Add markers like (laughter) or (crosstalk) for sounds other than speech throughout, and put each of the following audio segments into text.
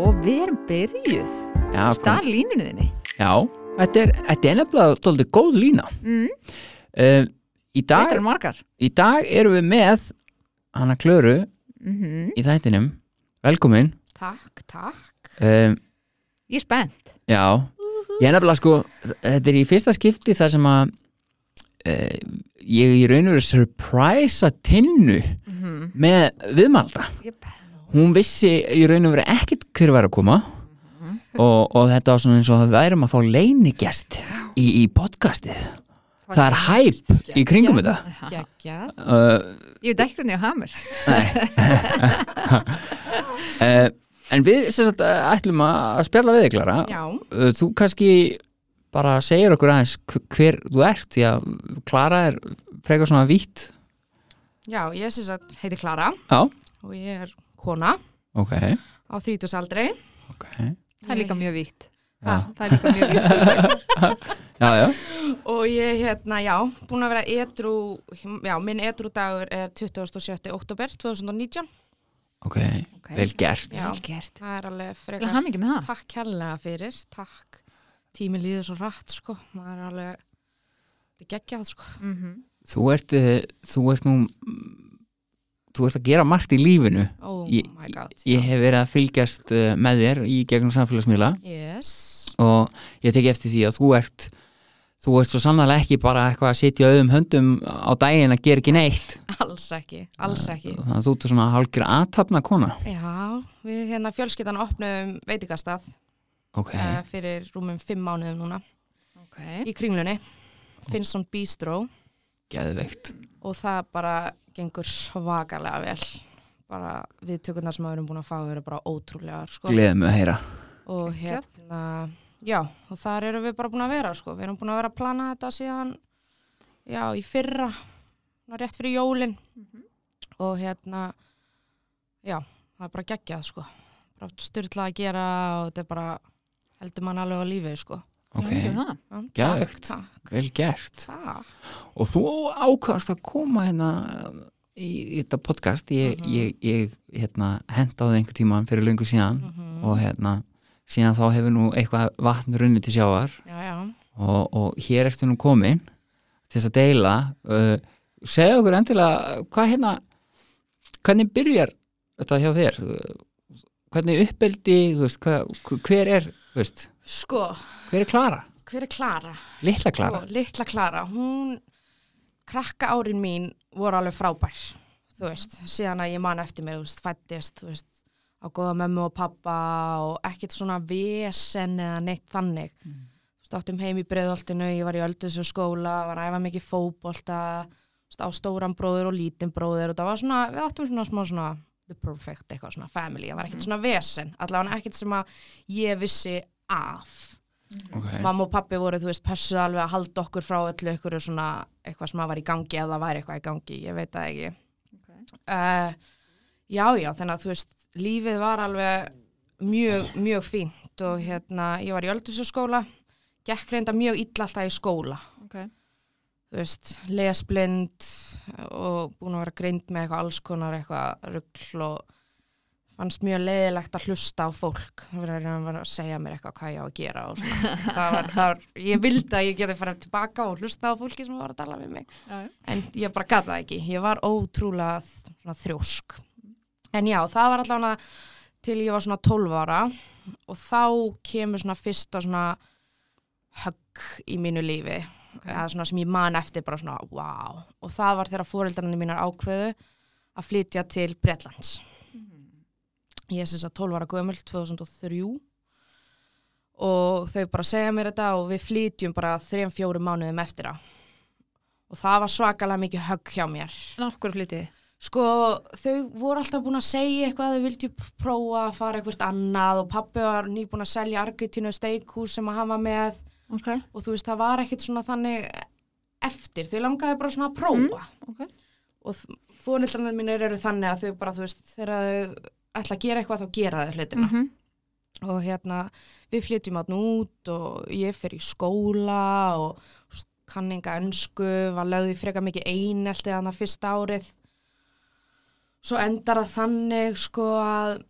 og við erum byrjuð. Já, stað línunni þinni. Já þetta er, þetta er nefnilega tóldi góð lína. Mm. uh, í, dag, er margar? í dag erum við með hana Klöru mm í þættinum. Velkomin. Takk, takk. Um, Ég er spennt. Já, ég er nefnilega sko þetta er í fyrsta skipti þar sem að uh, ég í raun og veru surprise að tinnu mm með viðmalda yep. Hún vissi í raun og veru ekkert hver var að koma. Og, og þetta var svona eins og að við værum að fá leinigest í, í podcastið. Það er hæp í kringum þetta. Uh, Ég veit ekki hvernig ég hafa mér uh, en við sem sagt, ætlum að spjalla við þig Klara. Já, uh, þú kannski bara segir okkur aðeins hv- hver þú ert því að Klara er frekar svona vítt. Já, ég sem sagt heiti Klara. Já, og ég er kona ok, á þrítusaldri ok. Það er líka mjög vítt. Já, Það er líka mjög vítt. Já, já. og ég hérna, já, búin að vera edru já, minn edru dagur er 27. oktober 2019 ok, vel gert. Já. Vel gert. Það er alveg frekar takk kærlega fyrir, takk. Tími líður svo rætt, sko. Maður er alveg þetta er geggjað, sko. Mm -hmm. þú ert uh, þú ert nú þú ert að gera margt í lífinu. Oh Ég- my god, ég hef verið að fylgjast uh, með þér í gegnum samfélagsmiðla. Yes. Og ég teki eftir því að þú ert þú ert svo sannlega ekki bara eitthvað að sitja auðum höndum á daginn að gera ekki neitt. (laughs) Alls ekki, alls ekki. Þannig að þú ert svona hálfgjör aðtapna kona. Já, við hérna fjölskyldan opnum veitingastað ok, uh, fyrir rúmum fimm mánuðum núna. Okay. í kringlunni. Finnsson Bistro. Geðveikt. Og það bara gengur svakalega vel bara viðtökurnar sem við erum búin að fá eru bara ótrúlega sko. gleðið mig að heyra og hérna já, og þar erum við bara búin að vera sko. við erum búin að vera að plana þetta síðan já, í fyrra rétt fyrir jólin og hérna já, það er bara geggjað sko. bara styrla að gera og þetta er bara heldur mann alveg á lífið sko. Ok, það. Já, Geðveikt. takk, takk, vel gert takk. og þú ákvæmst að koma hérna í, í þetta podcast ég, Mhm. ég, ég hérna, það einhver tíman fyrir löngu síðan Mhm. og hérna síðan þá hefur nú eitthvað vatn runni til sjávar já, já og, og hér ertu nú komin til þess að deila uh, segja okkur endilega hvað hérna hvernig byrjar þetta hjá þér Uh, hvernig uppeldi þú veist, hva, hver er veist, sko, hver er Klara? hver er Klara? Litla Klara? Sko, litla Klara, hún krakka árin mín voru alveg frábær þú veist, síðan að ég man eftir mér þú veist, fættist, þú veist á góða mömmu og pappa og ekkert svona vesen eða neitt þannig þú veist, áttum heim í breiðoltinu ég var í öldursu skóla, var æfa mikið fótbolta, þú veist, á stóran bróður og lítinn bróður og það var svona við áttum svona smá svona the perfect eitthvað svona family, það var ekkert svona vesen allavega ekkert sem að ég vissi af. Okay. mamma og pappi voru, þú veist, passuð alveg að halda okkur frá öllu ykkur svona eitthvað sem að var í gangi eða væri eitthvað í gangi, ég veit það ekki. Uh, já, já, þannig að þú veist, lífið var alveg mjög, mjög fínt og hérna, ég var í öldursaskóla gekk reynda mjög illa alltaf í skóla. Okay. Þú veist, lesblind og búin að vera greind með eitthvað alls konar eitthvað rugl og fannst mjög leiðilegt að hlusta á fólk. Var að segja mér eitthvað hvað ég á að gera og svona. (laughs) Það var, það var, ég vildi að ég geti farið tilbaka og hlusta á fólki sem var að tala við mig. Já, en ég bara gata ekki. Ég var ótrúlega þrjósk. En já, það var allavega til ég var svona 12 ára og þá kemur svona fyrsta svona högg í mínu lífi eða svona sem ég man eftir bara svona wow, og það var þegar fóreldarnir mínar ákveðu að flytja til Bretlands. Ég er sem sagt 12 ára gömul 2003 og þau bara segja mér þetta og við flytjum bara 3-4 mánuðum eftir það og það var svakalega mikið högg hjá mér. En okkur flytið sko þau voru alltaf búin að segja eitthvað þau vildi prófa að fara eitthvað annað og pappi var nýbúin að selja Argentínu steikhús sem að hafa með okay. og þú veist það var ekkit svona þannig eftir, þau langaði bara svona að prófa ok. og fórnildarnir mínir eru þannig að þau bara þú veist þegar þau ætla að gera eitthvað þá gera þau hlutina -hmm. og hérna við flytjum átn út og ég fer í skóla og kanninga önsku var lögði freka mikið einelti þannig að fyrsta árið svo endar það þannig sko að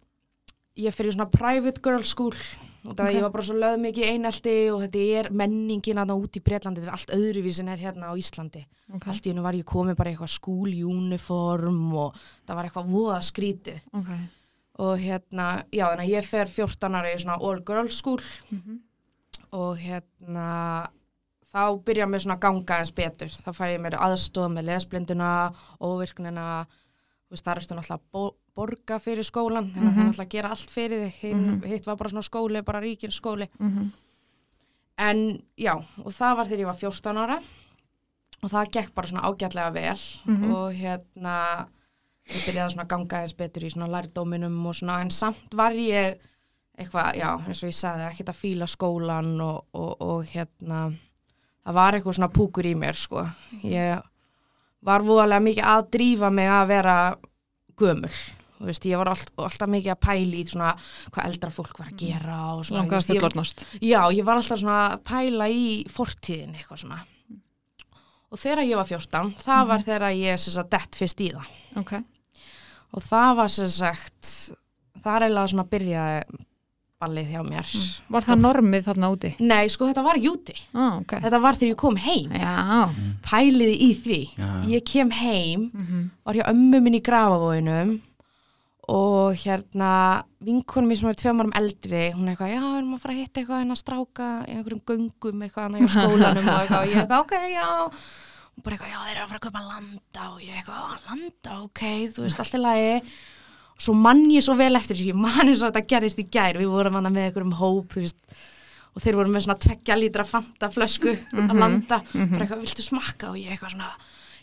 ég fyrir svona private girl school og það Ok. ég var bara svo löð mikið í einelti og þetta er menningin að út í Breitlandi þetta er allt öðruvísin er hérna á Íslandi Ok, allt í hennu var ég komið bara í eitthvað skúluniform og það var eitthvað voða skrítið ok. og hérna, já þannig að ég fer 14 ára í svona all girls school Mhm. og hérna þá byrja mér svona að ganga eins betur þá fæ ég mér aðstoð með lesblinduna óvirknina þú veist, það er eftir náttúrulega bo- borga fyrir skólan þannig að það er náttúrulega að gera allt fyrir þig. Hinn, Mhm. hitt var bara svona skóli, bara ríkin skóli. Mhm. en já, og það var þegar ég var 14 ára. Og það gekk bara svona ágætlega vel. Mhm. og hérna ég byrjaði svona að ganga eins betur í svona lærdóminum og svona, en samt var ég eitthvað, já, eins og ég sagði ekkert að fíla skólan og, og, og hérna það var eitthvað svona púkur í mér, sko. Ég var voðalega mikið að drífa mig að vera gömul þú veist, ég var allt, alltaf mikið að pæli í svona hvað eldra fólk var að gera og svona, veist, ég-. Já, ég var alltaf svona að pæla í fortíðin eitthvað svona. Og þegar ég var 14, það var þegar ég sem sagt dett fyrst í það. Ok. Og það var sem sagt, það er eiginlega svona að byrja ballið hjá mér. Var það normið þarna úti? Nei, sko þetta var júti. Á, ok. Þetta var þegar ég kom heim. Já. Pæliði í því. Já. Ég kem heim, Mhm. var hjá ömmu minn í grafavóinum og hérna vinkonum mér sem er tveim árum eldri hún er eitthvað, já, við erum að fara að hitta eitthvað en að stráka í einhverjum göngum eitthvað annað í skólanum. Og eitthvað, og ég eitthvað, ok, já. Og bara eitthvað, já, þeir eru að fara að kaupa landa. Og ég eitthvað, "Á, landa, ok, þú veist, allt í lagi. Svo mann ég svo vel eftir því, ég man eins og þetta gerist í gær, við vorum hana með einhverjum hóp, þú veist og þeir voru með svona tveggja lítra fanta flösku að landa, bara eitthvað, viltu smakka? Og ég eitthvað svona,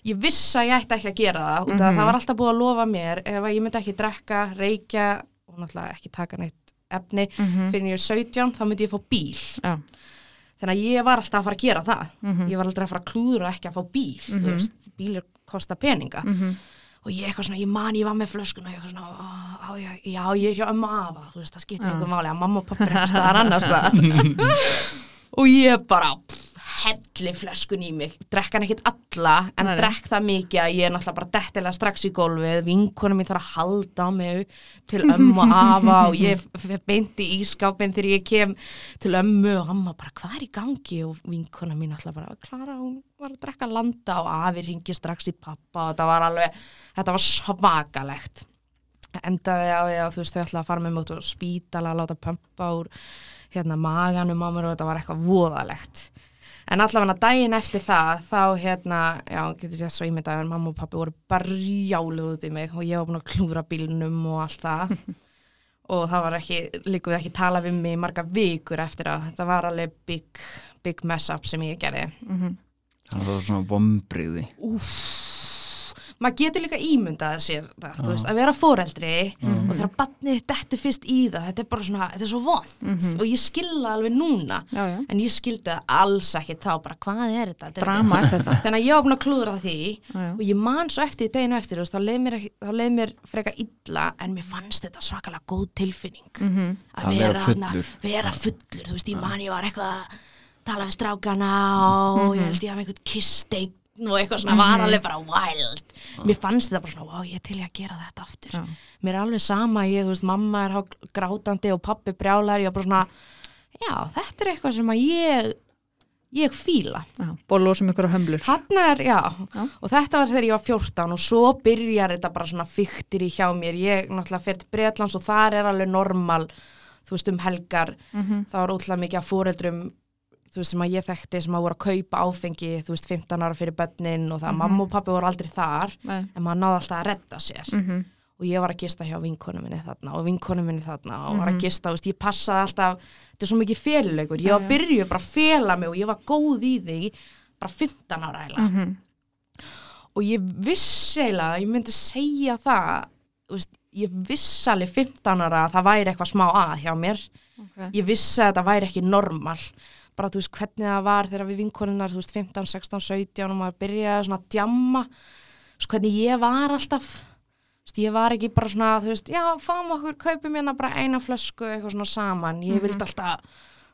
ég viss að ég ætti ekki að gera það, út af að það var alltaf búið að lofa mér ef ég myndi ekki drekka, reykja og náttúrulega ekki taka neitt efni Mhm. fyrir ég er 17, þá myndi ég fá bíl Já. þannig að ég var alltaf að fara að gera það Mhm. ég var aldrei að fara að klúðra ekki að fá bíl Mhm. veist, bílir kosta peninga Mhm. og ég eitthvað svona, ég man ég var með flöskuna og ég eitthvað svona, "Ó, á, ég, já, ég er hjá ömmu afa, þú veist, það skiptir Já. einhver máli að mamma og pappa er ekki staðar annars (laughs) (laughs) og ég bara pff, helli flöskun í mig. Drekka hann ekkit alla, en Nei, drekk það mikið að ég er náttúrulega bara dettilega strax í gólfið. Vinkonum mín þarf að halda á mig til ömmu og afa og ég beinti í skápin þegar ég kem til ömmu og amma bara hvað er í gangi? Og vinkona mín alltaf bara Klara, hún var að drekka landa og afi ringi strax í pappa og þetta var alveg þetta var svakalegt. Endaði á því að þú veist þau ætlaði að fara með mjög út á spítala að láta pumpa úr hérna maganum á mér og þetta var eitthvað voðalegt en allavega daginn eftir það þá hérna, já, getur ég svo ímyndað en mamma og pappi voru bara rjáluð út í mig og ég var búin að klúra bílnum og allt það. (laughs) Og það var ekki, líkuð ekki tala við mig marga vikur eftir að þetta var alveg big, big mess up sem ég gerði. Mhm. Þannig að það var svona vombriði maður getur líka ímyndað sér það, þú veist, að vera fóreldri og þegar barnið dettur fyrst í það þetta er bara svona, þetta er svo vond Mhm. og ég skilða alveg núna Já, já. en ég skildi það alls ekki þá bara hvað er þetta, þetta Drama er þetta. (laughs) þannig að ég var búin að klúðra því Já, já. og ég man svo eftir í deginu eftir veist, þá leið mér, mér frekar illa en mér fannst þetta svakalega góð tilfinning Mhm. að Að vera þarna- fullur. vera fullur, þú veist, ég man ég var eitthvað að tala við strákana og ég held ég haf einhvern kisssteik og eitthvað svona var alveg bara wild mér fannst þetta bara svona, wow, ég er til ég að gera þetta aftur Já. mér er alveg sama, ég, þú veist, mamma er grátandi og pappi brjálar, ég er bara svona já, þetta er eitthvað sem að ég ég fíla Já. Bólu sem ykkur á hömlur. Er, já. Já. og þetta var þegar ég var 14 og svo byrjar þetta bara svona fyktir í hjá mér, ég náttúrulega fer til Bretlands og þar er alveg normal þú veist um helgar, Mhm. það var ótrúlega mikið af fóreldrum þú veist sem að ég þekkti sem að voru að kaupa áfengi, þú veist 15 ára fyrir börnin og það, mamma og pappi voru aldrei þar Nei. en maður náði alltaf að redda sér Mhm. og ég var að gista hjá vinkonu minni þarna og vinkonu minni þarna og var Mhm. að gista, þú veist, ég passaði alltaf þetta er svo mikið féluleikur, ég var já. byrjuð bara að fela mig og ég var góð í því bara 15 ára eiginlega Mhm. og ég vissi eiginlega, ég myndi segja það veist, ég vissi alveg 15 ára að það væri eitthvað smá að hjá mér Ok. ég vissi að þetta væri ekki normal bara þú veist hvernig það var þegar við vinkonunnar þú veist 15, 16, 17 og maður byrjaði svona að djamma. Þú veist hvernig ég var alltaf. Þú veist ég var ekki bara svona þú veist já fáum okkur, kaupum hérna bara eina flösku eitthvað svona saman, ég vildi alltaf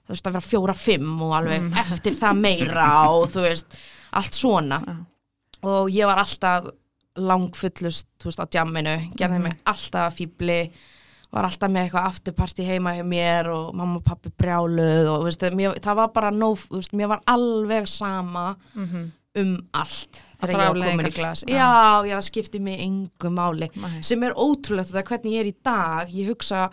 þú veist að vera fjóra, fimm og alveg eftir það meira og þú veist allt svona. Já. og ég var alltaf langfullust þú veist á djamminu, gerði mig alltaf fýbli var alltaf með eitthvað afturparti heima hjá mér og mamma og pappi brjáluð og veist, mér, það var bara þú veist, mér var alveg sama Mhm. um allt þegar ég var komin í glas Já. já, já, skipti mig engu máli Nei. sem er ótrúlegt þetta hvernig ég er í dag ég hugsa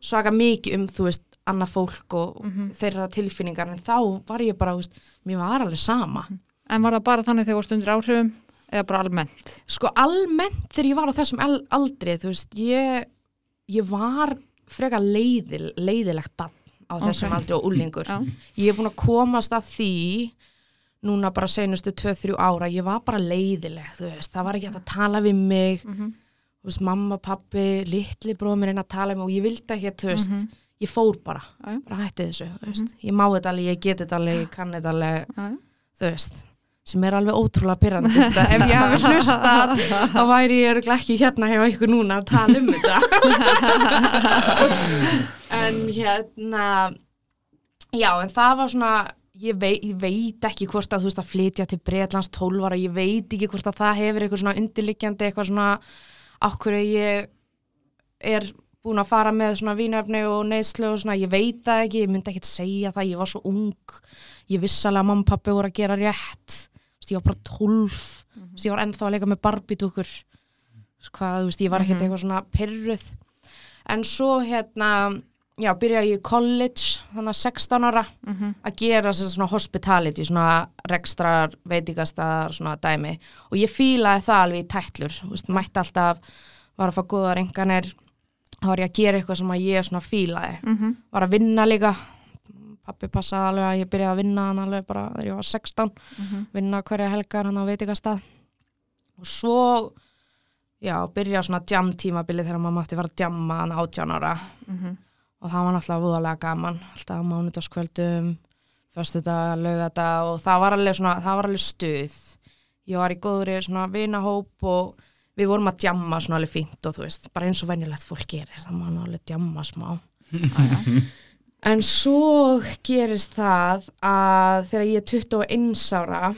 svaka mikið um þú veist, annað fólk og Mhm. þeirra tilfinningar en þá var ég bara, veist, mér var alveg sama En var það bara þannig þegar þú varst undir áhrifum eða bara almennt? sko almennt þegar ég var á þessum al- aldri þú veist, ég ég var frekar leiðil, leiðilegt bann á þessum Ok. aldri og úlingur Já. ég er búin að komast að því núna bara senustu 2-3 ára. Ég var bara leiðileg, þú veist. Það var ekki hægt að tala við mig. Mhm. þú veist, mamma, pappi, litli bróð mér einn að tala um og ég vildi ekki, þú veist. Mhm. ég fór bara, bara hætti þessu þú veist, ég má þetta alveg, ég get þetta alveg ég kann þetta alveg, þú veist sem er alveg ótrúlega þetta ef ég hefði hlustað þá væri ég örugglega ekki hérna hjá ykkur núna að tala um þetta. (laughs) En hérna já en það var svona ég veit, ég veit ekki hvort að þú veist að flytja til Breitlands 12 ára, ég veit ekki hvort að það hefur eitthvað svona undirliggjandi eitthvað svona okkur ég er búin að fara með svona vínöfni og neyslu og svona, ég veit það ekki, ég myndi ekki segja það, ég var svo ung ég vissalega að mamma og pappi voru að gera rétt veist, ég var bara 12 mm -hmm. ég var ennþá að leika með barbitúkur hvað, þú veist, ég var ekkert Mhm. eitthvað svona pyrruð en svo hérna já, byrja ég í college þannig að 16 ára Mhm. að gera svona hospitality, svona rekstrar veitingastar, svona dæmi og ég fílaði það alveg í tætlur veist, mætti alltaf, var að fá góða reynganir, þá var ég að gera eitthvað sem að ég svona fílaði, Mhm. var að vinna líka pappi passaði alveg að ég byrjaði að vinna hann alveg bara þegar ég var 16 Mhm. vinna hverja helgar hann á veitingastað. Og svo já, byrja svona jam tímabili þegar maður mátti fara að jamma hann 18 ára. Mhm. og það var náttúrulega voðalega gaman alltaf á mánudagskvöldum föstudag, laugadag og það var alveg svona, það var alveg stuð. Ég var í góðri svona vinahóp og við vorum að jamma svona alveg fínt og þú veist, bara eins og venjulegt fólk gerir það má alveg jamma smá (laughs) en svo gerist það að þegar ég er 21 ára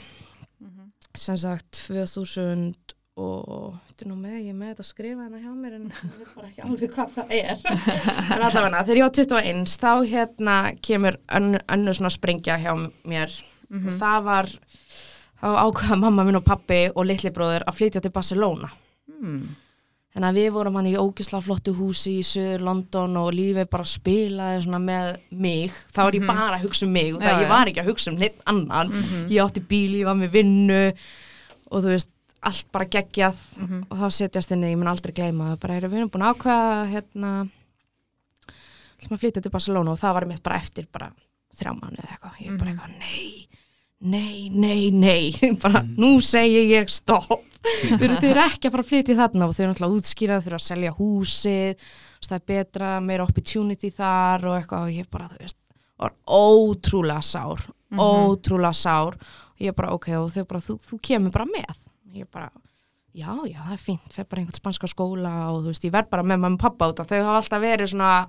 sem sagt 2000 og þetta er nú með, ég er með þetta að skrifa hérna hjá mér en ég veit bara ekki alveg hvað það er (laughs) en allavega, þegar ég var 21 þá hérna kemur önnu, önnu svona sprengja hjá mér Mhm. og það var þá ákvaða mamma minn og pappi og litli bróður að flytja til Barcelona Mm. Þannig að við vorum hann í ógisla flottu húsi í söður London og lífið bara spilaði svona með mig. Þá er ég bara að hugsa um mig og það ég var ekki að hugsa um neitt annan. Mhm. Ég átti bíl, ég var með vinnu og þú veist, allt bara geggjað Mhm. og þá setjast inni, ég mun aldrei gleyma. Bara erum við erum búin að ákveða hérna, ætlum að flytja til Barcelona og það var mitt bara eftir bara þrjá mánu eða eitthvað. Ég er bara Mhm. eitthvað, nei, nei, nei, nei, (laughs) bara nú segi ég stopp. Þau eru, þau eru ekki að fara að flytja þarna? Og þau eru náttúrulega útskýrað fyrir að selja húsið. Þú veist, það er betra, meira opportunity þar og eitthvað. Og ég bara, þú veist var ótrúlega sár. Mhm. ótrúlega sár. Og ég bara, ok, og þau bara, þú, þú kemur bara með. Ég bara, já, já, það er fínt. Fer bara í einhvern spanska skóla og þú veist, ég verð bara með mamma og pappa út af. Þau hafa alltaf verið svona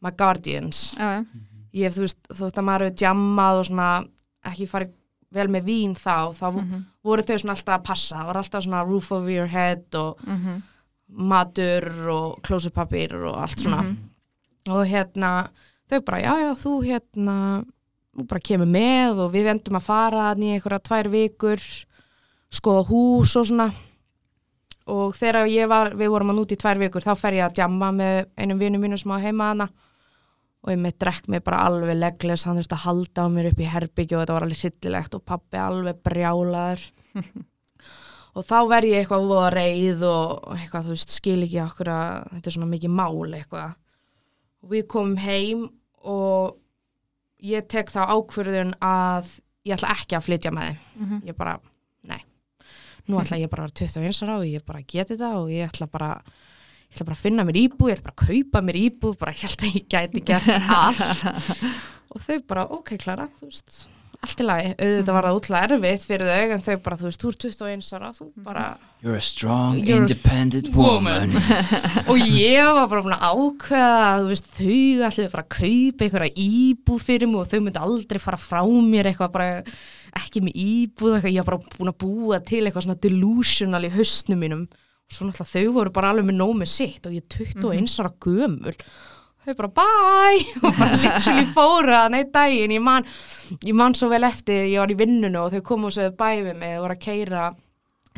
my guardians. Já, já. ég hef, þú veist, þótt að maður hefur jammað og svona ekki farið vel með vín þá, þá Mhm. voru þau svona alltaf að passa, það var alltaf svona roof over your head og Mhm. matur og klósupapír og allt svona Mhm. og hérna, þau bara, já, já, þú hérna, þú bara kemur með og við vendum að fara í einhverja tvær vikur skoða hús og svona og þegar ég var, við vorum að núti í tvær vikur þá fer ég að jamma með einum vinum mínum sem á heima hana og ég með drekk mig bara alveg leggles hann þurfti að halda á mér upp í herbyggju og þetta var alveg hryllilegt og pappi alveg brjálaður. (laughs) Og þá verð ég eitthvað voða reið og eitthvað, þú veist, skil ekki okkur að þetta er svona mikið mál eitthvað. Og við komum heim og ég tek þá ákvörðun að ég ætla ekki að flytja með þeim. Mhm. ég bara, nei. Nú ætla ég bara að vera 21 ára og ég bara geti þetta og ég ætla bara ég ætla bara að finna mér íbúð, ég ætla bara að kaupa mér íbúð bara held að ég gæti gert allt. (laughs) Og þau bara, ok Klara þú veist, allt í lagi. Auðvitað var það útla erfitt fyrir þau en þau bara, þú veist, þú er 21 ára þú bara, You're a strong, You're independent woman. (laughs) og ég var bara búin að ákveða þú veist, þau ætliði bara að kaupa einhverja íbúð fyrir mig og þau myndi aldrei fara frá mér eitthvað bara ekki með íbúð eitthvað, ég var bara búin að búa til eitthvað svona delusional í hausnum mínum svo náttúrulega þau voru bara alveg með nóg með sitt og ég 21 ára gömul. Þau bara bye! (laughs) Og bara literally að neitt daginn. Ég man, ég man svo vel eftir ég var í vinnunu og þau komu og sögðu bæ við mig og voru að keira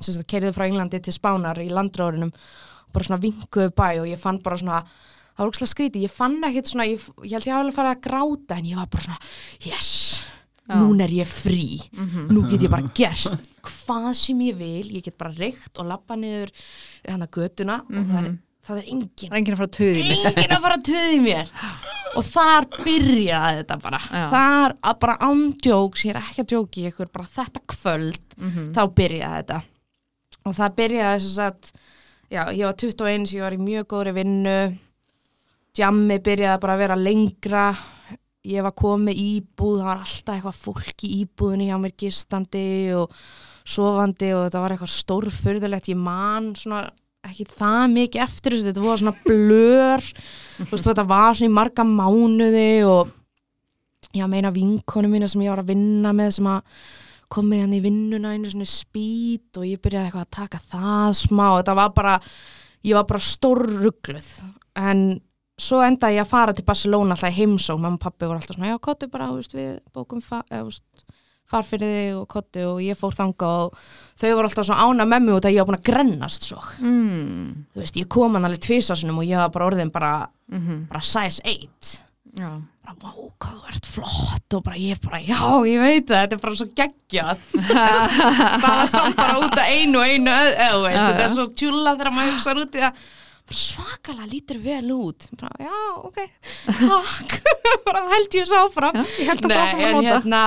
sem sagt keiriðu frá Englandi til Spánar í landróðunum og bara svona vinkuðu bæ og ég fann bara svona það var ógslag skríti, ég fann ekkit svona ég, ég held ég hafa alveg farið að gráta en ég var bara svona yes. Núna er ég frí. Mhm. nú get ég bara gert hvað sem ég vil, ég get bara reykt og lappa niður hann að götuna og það er, það er engin enginn að fara að töði enginn að fara að töði mér. Og þar byrjaði þetta bara. Já. þar að bara ándjóks ég er ekki að djóki ykkur, bara þetta kvöld Mhm. þá byrjaði þetta. Og það byrjaði þess að já, ég var 21, ég var í mjög góðri vinnu. Jammi byrjaði bara að vera lengra ég var komið í íbúð það var alltaf eitthvað fólk í íbúðinni hjá mér gistandi og sofandi og þetta var eitthvað stórfurðulegt ég man svona ekki það mikið eftir þessu, þetta voru svona blör (laughs) þú veist, þetta var svona í marga mánuði og ég meina vinkonu mína sem ég var að vinna með sem að komið hann í vinnuna einu svona spýt og ég byrjaði eitthvað að taka það smá þetta var bara, ég var bara stórrugluð. En svo endaði ég að fara til Barcelona alltaf heimsók, mamma og pappi voru alltaf svona já, kottu bara, veist, við bókum fa eða, þú veist, far fyrir þig og kottu og ég fór þanga og þau voru alltaf svona ána með mig út að ég var búin að grennast svo. Mm. þú veist, ég kom hann alveg tvisasunum og ég var bara orðin bara, Mhm. bara size 8 Já. bara, vá, hvað þú ert flott. Og bara, ég bara, já, ég veit það þetta er bara svo geggjað. (laughs) Það var samt bara út af einu og einu öð, eð, þú veist, þetta er svo tjúla þegar maður hugsa út í það svakalega lítur vel út. Bara, já, ok, takk (laughs) bara held ég svo áfram. Já, ég held að Nei, en hérna,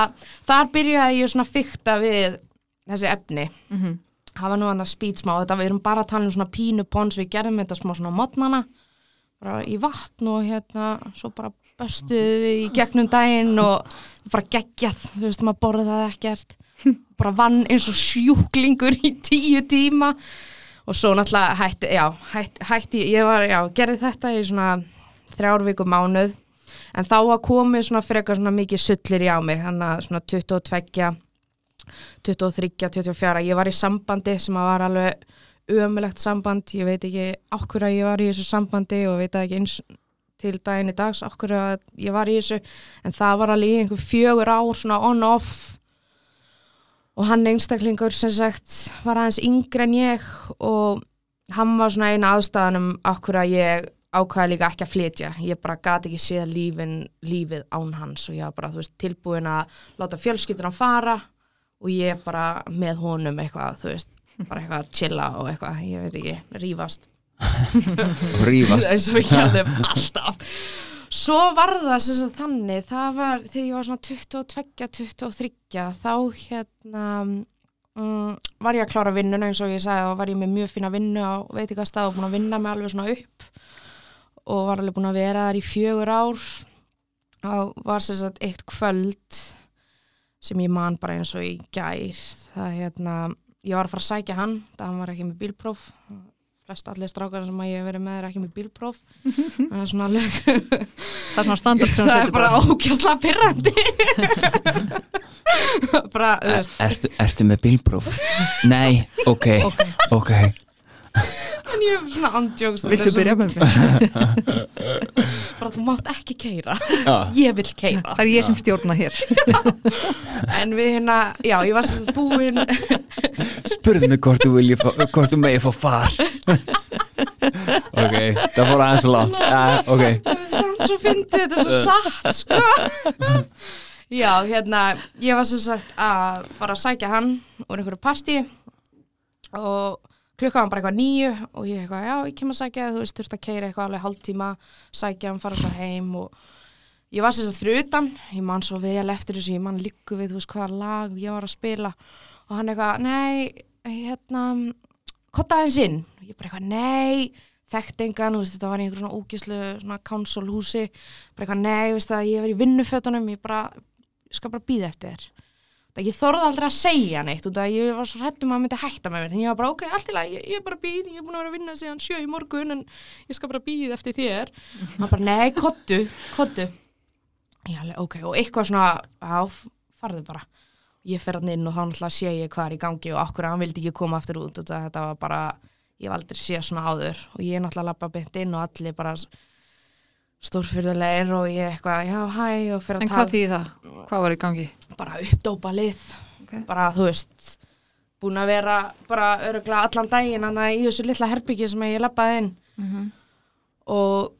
þar byrjaði ég svona fykta við þessi efni. Mhm. það var nú hann að spýt smá þetta við erum bara að tala um svona pínu pons. Við gerðum þetta smá svona modnana bara í vatn og hérna svo bara böstuðu við í gegnum daginn og bara geggjað. Þú veist maður borðaði ekkert. (laughs) Bara vann eins og sjúklingur í tíu tíma og svo náttúrulega hætti, já, hætti, hætti ég var, já, gerði þetta í svona þrjár viku mánuð. En þá var komið svona frekar svona mikið sullir í á mig þannig að svona 22 23, 24, ég var í sambandi sem að var alveg ömulegt samband, ég veit ekki okkur að ég var í þessu sambandi og veit ekki eins til daginn í dags okkur að ég var í þessu. En það var alveg í einhver fjögur ár svona on-off og hann einstaklingur sem sagt var aðeins yngri en ég og hann var svona eina aðstæðanum okkur að ég ákvaði líka ekki að flytja. Ég bara gati ekki séð lífin, lífið án hans og ég var bara veist, tilbúin að láta fjölskylduna fara og ég bara með honum eitthvað, þú veist, bara eitthvað að chilla og eitthvað, ég veit ekki, rífast. Rífast. (laughs) Eins og við gerðum alltaf svo var það sem sagt þannig það var þegar ég var svona 22, 23 þá hérna um, var ég að klára vinnuna eins og ég sagði og var ég með mjög fína vinnu á veitingastað og búin að vinna mig alveg svona upp og var alveg búin að vera þar í fjögur ár. Og var sem sagt eitt kvöld sem ég man bara eins og í gær það hérna, ég var að fara að sækja hann það hann var ekki með bílpróf flest allir strákar sem að ég hef verið með er ekki með bílpróf. (laughs) Það er svona alveg Það er svona standard sem það er bara. ókjastla pyrrandi (laughs) bara, þú Er, ertu, ertu með bílpróf? Nei, ok, (laughs) ok en ég hef svona andjóks Viltu byrja með mig? (laughs) bara þú mátt ekki keira Já. ég vil keira Það er ég sem stjórna hér. (laughs) en við hérna, já, ég var sem sagt búin Spurðu mig hvort þú vilji hvort þú megi fá far. (laughs) Ok, það fór aðeins langt. Ok, þetta er samt svo fyndið, þetta er svo satt sko. Já, hérna ég var sem sagt að fara að sækja hann úr einhverju partí og klukka hann bara eitthvað nýju og ég eitthvað, já, ég kem að sækja þú veist, þurft að keira eitthvað alveg hálftíma sækja hann, fara svo heim og ég var sagt fyrir utan, ég man svo vel eftir þessu, ég man líku við, þú veist, hvaða lag ég var að spila og hann eitthvað, nei, hérna kotta aðeins inn, ég bara eitthvað, nei þekkt engan, þú veist, þetta var í einhver svona ógislu svona kánsolhúsi, bara eitthvað, nei, veist það, ég var í vinnufötunum, ég bara það ég þorði aldrei að segja neitt út að ég var svo hrættum að myndi hætta með mér. En ég var bara ok, allt í lagi, ég, er bara býð ég er búin að vera að vinna síðan sjö í morgun en ég skal bara býð eftir þér. Hann bara, nei, kottu, kottu ég alveg, ok, og eitthvað svona á, farðu bara. Ég fer hann inn og þá náttúrulega sé ég hvað er í gangi og okkur hann vildi ekki koma aftur út og þetta var bara ég hef aldrei séð svona áður. Og ég náttúrulega lappa beint inn og allir bara stórfyrðulegir og ég eitthvað, já, hæ og fyrir En að hvað tala þýði það? Hvað var í gangi? bara uppdópa lið Ok. bara, þú veist búin að vera bara öruglega allan daginn þannig í þessu litla herbyggi sem ég lappaði inn Mm og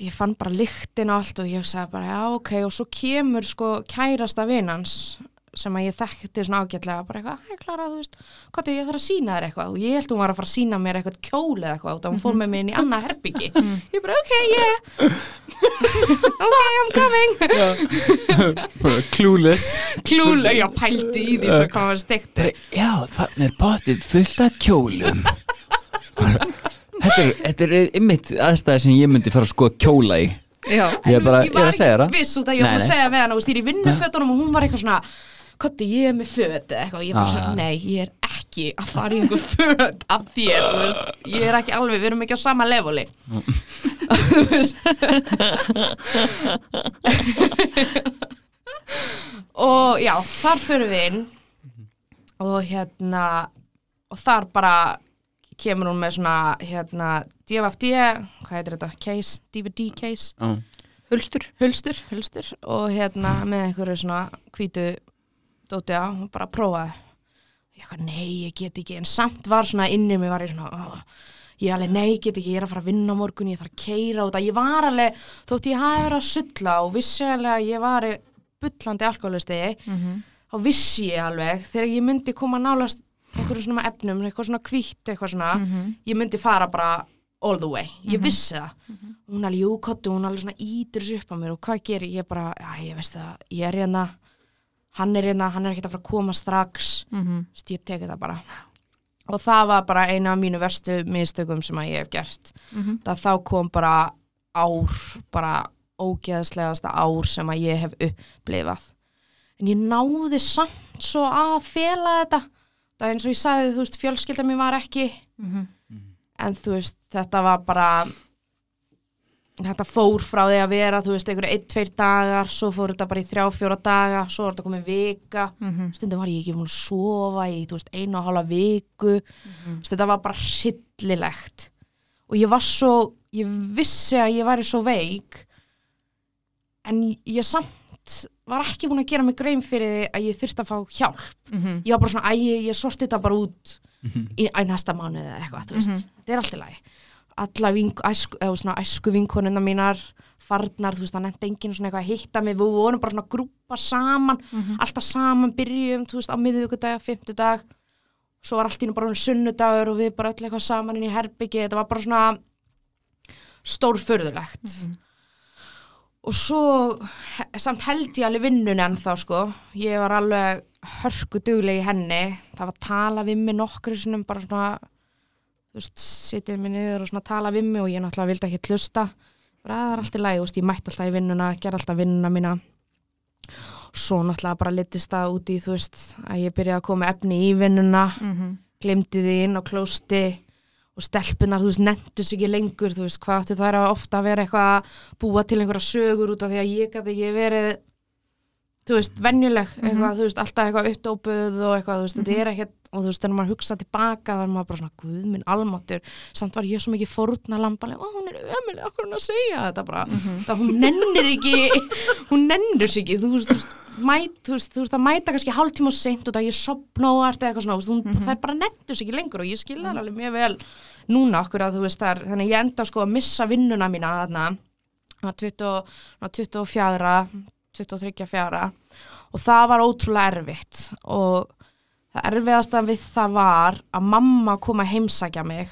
ég fann bara lyktin og allt og ég sagði bara já ok og svo kemur sko kærasta vinans sem að ég þekkti svona ágætlega bara eitthvað, hei Klara, þú veist hvað ég þarf að sína þér eitthvað. Og ég held hún var að fara að sína mér eitthvað kjól eða eitthvað og hún fór með mig inn í annað herbyggi ég bara ok, yeah. (laughs) Ok, I'm coming. Clueless. Klúlega, já pældu í því svo hvað var stektur já, þannig er potið fullt af kjólum. Þetta er, þetta er ymmit aðstæði sem ég myndi fara að skoða kjóla í. Já, ég er bara, ég er að segja það. viss út að ég var að segja við hann og er í vinnufötunum og hún var eitthvað svona Kotti, ég er með föt eða eitthvað. Og ég Ah, svona, ja. nei, ég er ekki að fara í einhver föt af þér, þú veist, ég er ekki alveg, við erum ekki á sama leveli. Þú veist og já, þar fyrir við inn. Og hérna og þar bara kemur hún með svona hérna DFFD, hvað heitir þetta, case, DVD case. Já. hulstur. Hulstur, hulstur. Og hérna með einhverju svona hvítu dóti á og bara prófaði. Ég eitthvað, nei, ég get ekki. En samt var svona inni mig var ég svona oh, ég alveg, nei, ég get ekki, ég er að fara að vinna morgun ég þarf að keira út að ég var alveg þótt ég hafi verið að sulla og vissi alveg að ég var bullandi alkoholisti þá vissi ég alveg þegar ég myndi koma nálast einhverju svona efnum, eitthvað svona hvítt eitthvað svona, ég myndi fara bara all the way, ég vissi það. Hún alveg, jú, kottu, hún alveg svona ítur sér upp á mér og hvað gerir ég bara, já, ég veist það, ég er hérna hann er hérna, hann er ekkert að fara að koma strax. Mhm. Þú veist, ég teki það bara. Og það var bara eina af mínu verstu mistökum sem að ég hef gert. Mhm. það þá kom bara ár bara ógeðslegasta ár sem að ég hef upplifað. En ég náði samt svo að fela þetta. Það er eins og ég sagði, þú veist, fjölskylda mér var ekki. Mhm. en þú veist, þetta var bara þetta fór frá því að vera þú veist, einhverju einn, tveir dagar svo fór þetta bara í þrjá, fjóra daga svo var þetta komið vika. Mhm. stundum var ég ekki múin að sofa í, þú veist, einu og hálfa viku. Þú veist, þetta var bara hryllilegt. Og ég var svo ég vissi að ég væri svo veik en ég samt var ekki búin að gera mig grein fyrir því að ég þurfti að fá hjálp. Mhm. ég var bara svona, æ, ég, ég sorti þetta bara út í, í næsta mánuði eða eitthvað, þú veist. Þetta er allt í lagi alla vink, æsku, æsku vinkonuna mínar farnar, þú veist, það nefndi enginn svona eitthvað að hitta mig, við vorum bara svona að grúpa saman, alltaf saman byrjum, þú veist, á miðvíkudag, fimmtudag. Svo var allt í nú bara svona sunnudagur og við bara öll eitthvað saman inn í herbyggi þetta var bara svona stórfurðulegt. Og svo samt held ég alveg vinnun en þá sko. Ég var alveg hörku dugleg í henni. Það var að tala við mig nokkru sinum bara svona þú veist, sitið mig niður og svona tala við mig og ég náttúrulega vildi ekki hlusta bara "Að það er allt í lagi, þú veist, ég mætti alltaf í vinnuna gerði alltaf vinnuna mína svo náttúrulega bara litist það út í þú veist, að ég byrjaði að koma efni í vinnuna Mhm. glimti því inn á klósti og stelpunar, þú veist, nefndu sig ekki lengur þú veist, hvað áttu þær að ofta að vera eitthvað að búa til einhverja sögur út af því að ég gæti ekki verið þú veist, venjuleg, eitthvað, þú veist, alltaf eitthvað uppdópuð og eitthvað, þú veist, þetta er ekkert og þú veist, þegar maður hugsa tilbaka, er maður bara svona guð minn almáttur, samt var ég svo mikið fórna lambaleg, ó, hún er ömuleg, okkur hún að segja þetta? Bara, það hún nennir ekki (laughs) hún nennir sig ekki. Þú veist, þú veist, mæt, þú veist, þú veist að mæta kannski hálftíma og seint og það ég sopna og allt eða eitthvað svona, hún, það er bara nennir sig ekki lengur og ég skil það alveg mjög vel núna okkur að þú veist það er, þannig ég enda sko að missa vinnuna mína þarna. Á 20 á 24 23 fjara. Og það var ótrúlega erfitt. Og það erfiðasta við það var að mamma kom að heimsækja mig.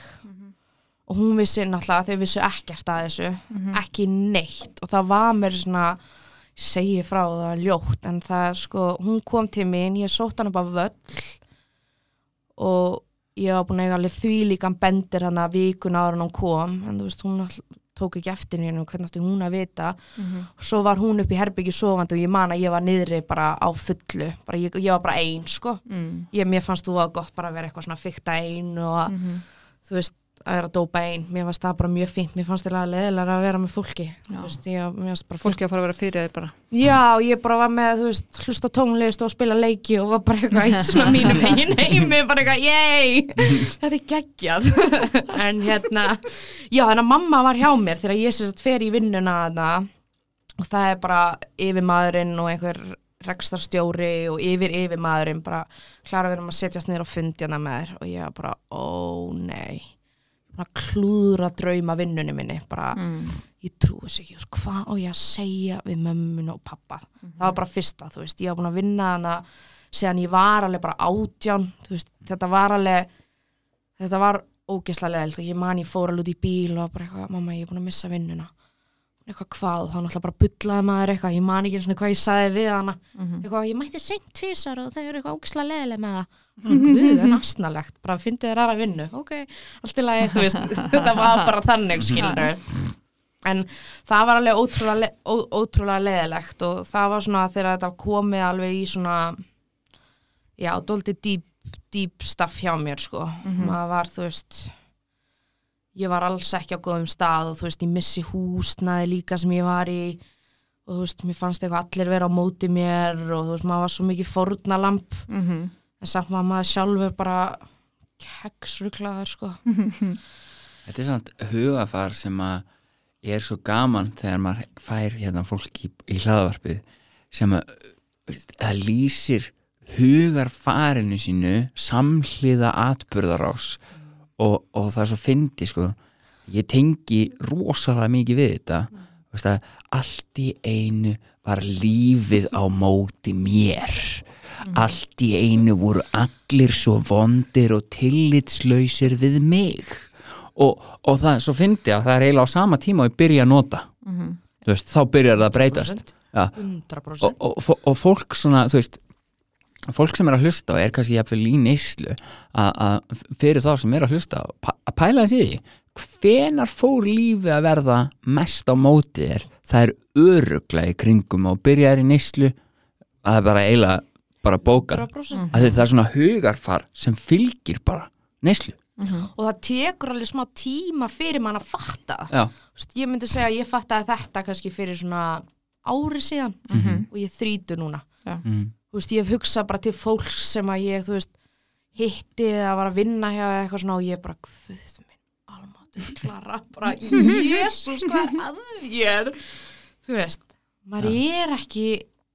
Og hún vissi náttúrulega þau vissu ekkert að þessu. Ekki neitt. Og það var mér svona segi frá það ljótt en það sko, hún kom til mín ég sótt hann upp á völl. Og ég var búin að eiga alveg því líkan bendir hann að vikun ára hún kom. En þú veist hún all, tók ekki eftir henni hvernig átti hún að vita svo var hún upp í herbyggju sofandi og ég man að ég var niðri bara á fullu bara ég, ég var bara ein sko Mm. ég, mér fannst þú að gott bara að vera eitthvað svona fykta ein og Mhm. þú veist, að vera að dópa einn, mér fannst það bara mjög fínt. Mér fannst það leðilega að vera með fólki. Veist, ég, fólki að fara að vera fyrir þér bara. Já, ég bara var með, veist, hlusta tónlist og spila leiki og var bara eitthvað í svona mínum (laughs) eigin heimi, bara eitthvað, yey, (laughs) þetta er geggjað. (laughs) en hérna, já, þannig að mamma var hjá mér þegar ég sérst fer í vinnuna þarna og það er bara yfirmaðurinn og einhver rekstarstjóri og yfir yfirmaðurinn bara klara við um að setjast niður á fundjana með þér. Og ég var bara, ó nei, bara klúðra drauma vinnunni minni, bara mm. ég trúi þess ekki, hvað á ég að segja við mömmun og pappa það var bara fyrsta, þú veist, ég var búin að vinna hana síðan ég var alveg bara átján þú veist, þetta var alveg þetta var ógeðslega leðilt og ég man ég fór alveg út í bíl og bara eitthvað, mamma ég er búin að missa vinnuna. Eitthvað hvað, þá náttúrulega bara bullaði maður eitthvað, ég man ekki einu sinni hvað ég sagði við hana. Mhm. eitthvað, ég mætti seint tvisar og þau eru eitthvað ógeðslega leðileg með það Guð, það er nastnalegt, bara fyndið þér aðra vinnu. Ok, allt í lagi, þú veist (laughs) þetta var bara þannig, skilur en það var alveg ótrúlega, le ó, ótrúlega leðilegt og það var svona þegar þetta var komið alveg í svona já, dóldi dýp, dýp staff hjá mér, sko. Maður var, þú veist ég var alls ekki á góðum stað og þú veist, ég missi húsnaði líka sem ég var í og þú veist, mér fannst eitthvað allir vera á móti mér og þú veist, maður var svo mikið fórnalamb Mhm. En samt var maður sjálfur bara keksruklaður sko. (laughs) Þetta er samt hugafar sem að er svo gaman þegar maður fær hérna fólk í, í hlaðvarpið sem að það lýsir hugarfarinu sínu samhliða atburðarás og, og það er svo fyndi sko. Ég tengi rosalega mikið við þetta. Að allt í einu var lífið á móti mér allt í einu voru allir svo vondir og tillitslausir við mig. Og, og það svo fyndi að það er eiginlega á sama tíma og ég byrja að nota. Þú veist, þá byrjar það að breytast. 100% og, og, og, fólk svona, þú veist fólk sem er að hlusta og er kannski jafnvel í neyslu að- fyrir þá sem er að hlusta að pæla þessi því hvenar fór lífið að verða mest á móti þér? Það er öruglega í kringum og byrjar í neyslu. Að það er bara eiginlega bara bókað 100% að það er svona hugarfar sem fylgir bara neyslu. Og það tekur alveg smá tíma fyrir mann að fatta. Það. já, Þú veist, ég myndi segja að ég fattaði þetta kannski fyrir svona ári síðan. Mhm. og ég þrítu núna. Mm, þú veist, ég hef hugsað bara til fólks sem að ég, þú veist, hitti eða var að vinna hjá eða eitthvað svona og ég bara, guð minn, almáttur klara, bara, jésús, (laughs) hvað er að þér? Þú veist, maður er ekki,